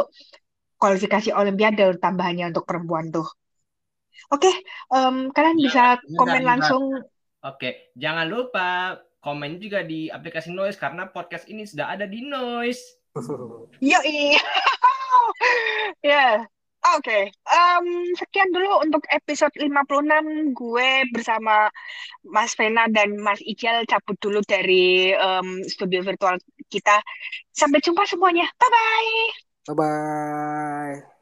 kualifikasi Olimpiade tambahannya untuk perempuan tuh. Oke, okay, um, kalian bisa ya, komen langsung. Oke, okay. jangan lupa komen juga di aplikasi Noise karena podcast ini sudah ada di Noise. (laughs) Yo iya. (laughs) ya. Oke, okay. um, sekian dulu untuk episode 56 gue bersama Mas Vena dan Mas Ijal cabut dulu dari um, studio virtual kita. Sampai jumpa semuanya. Bye-bye. Bye-bye.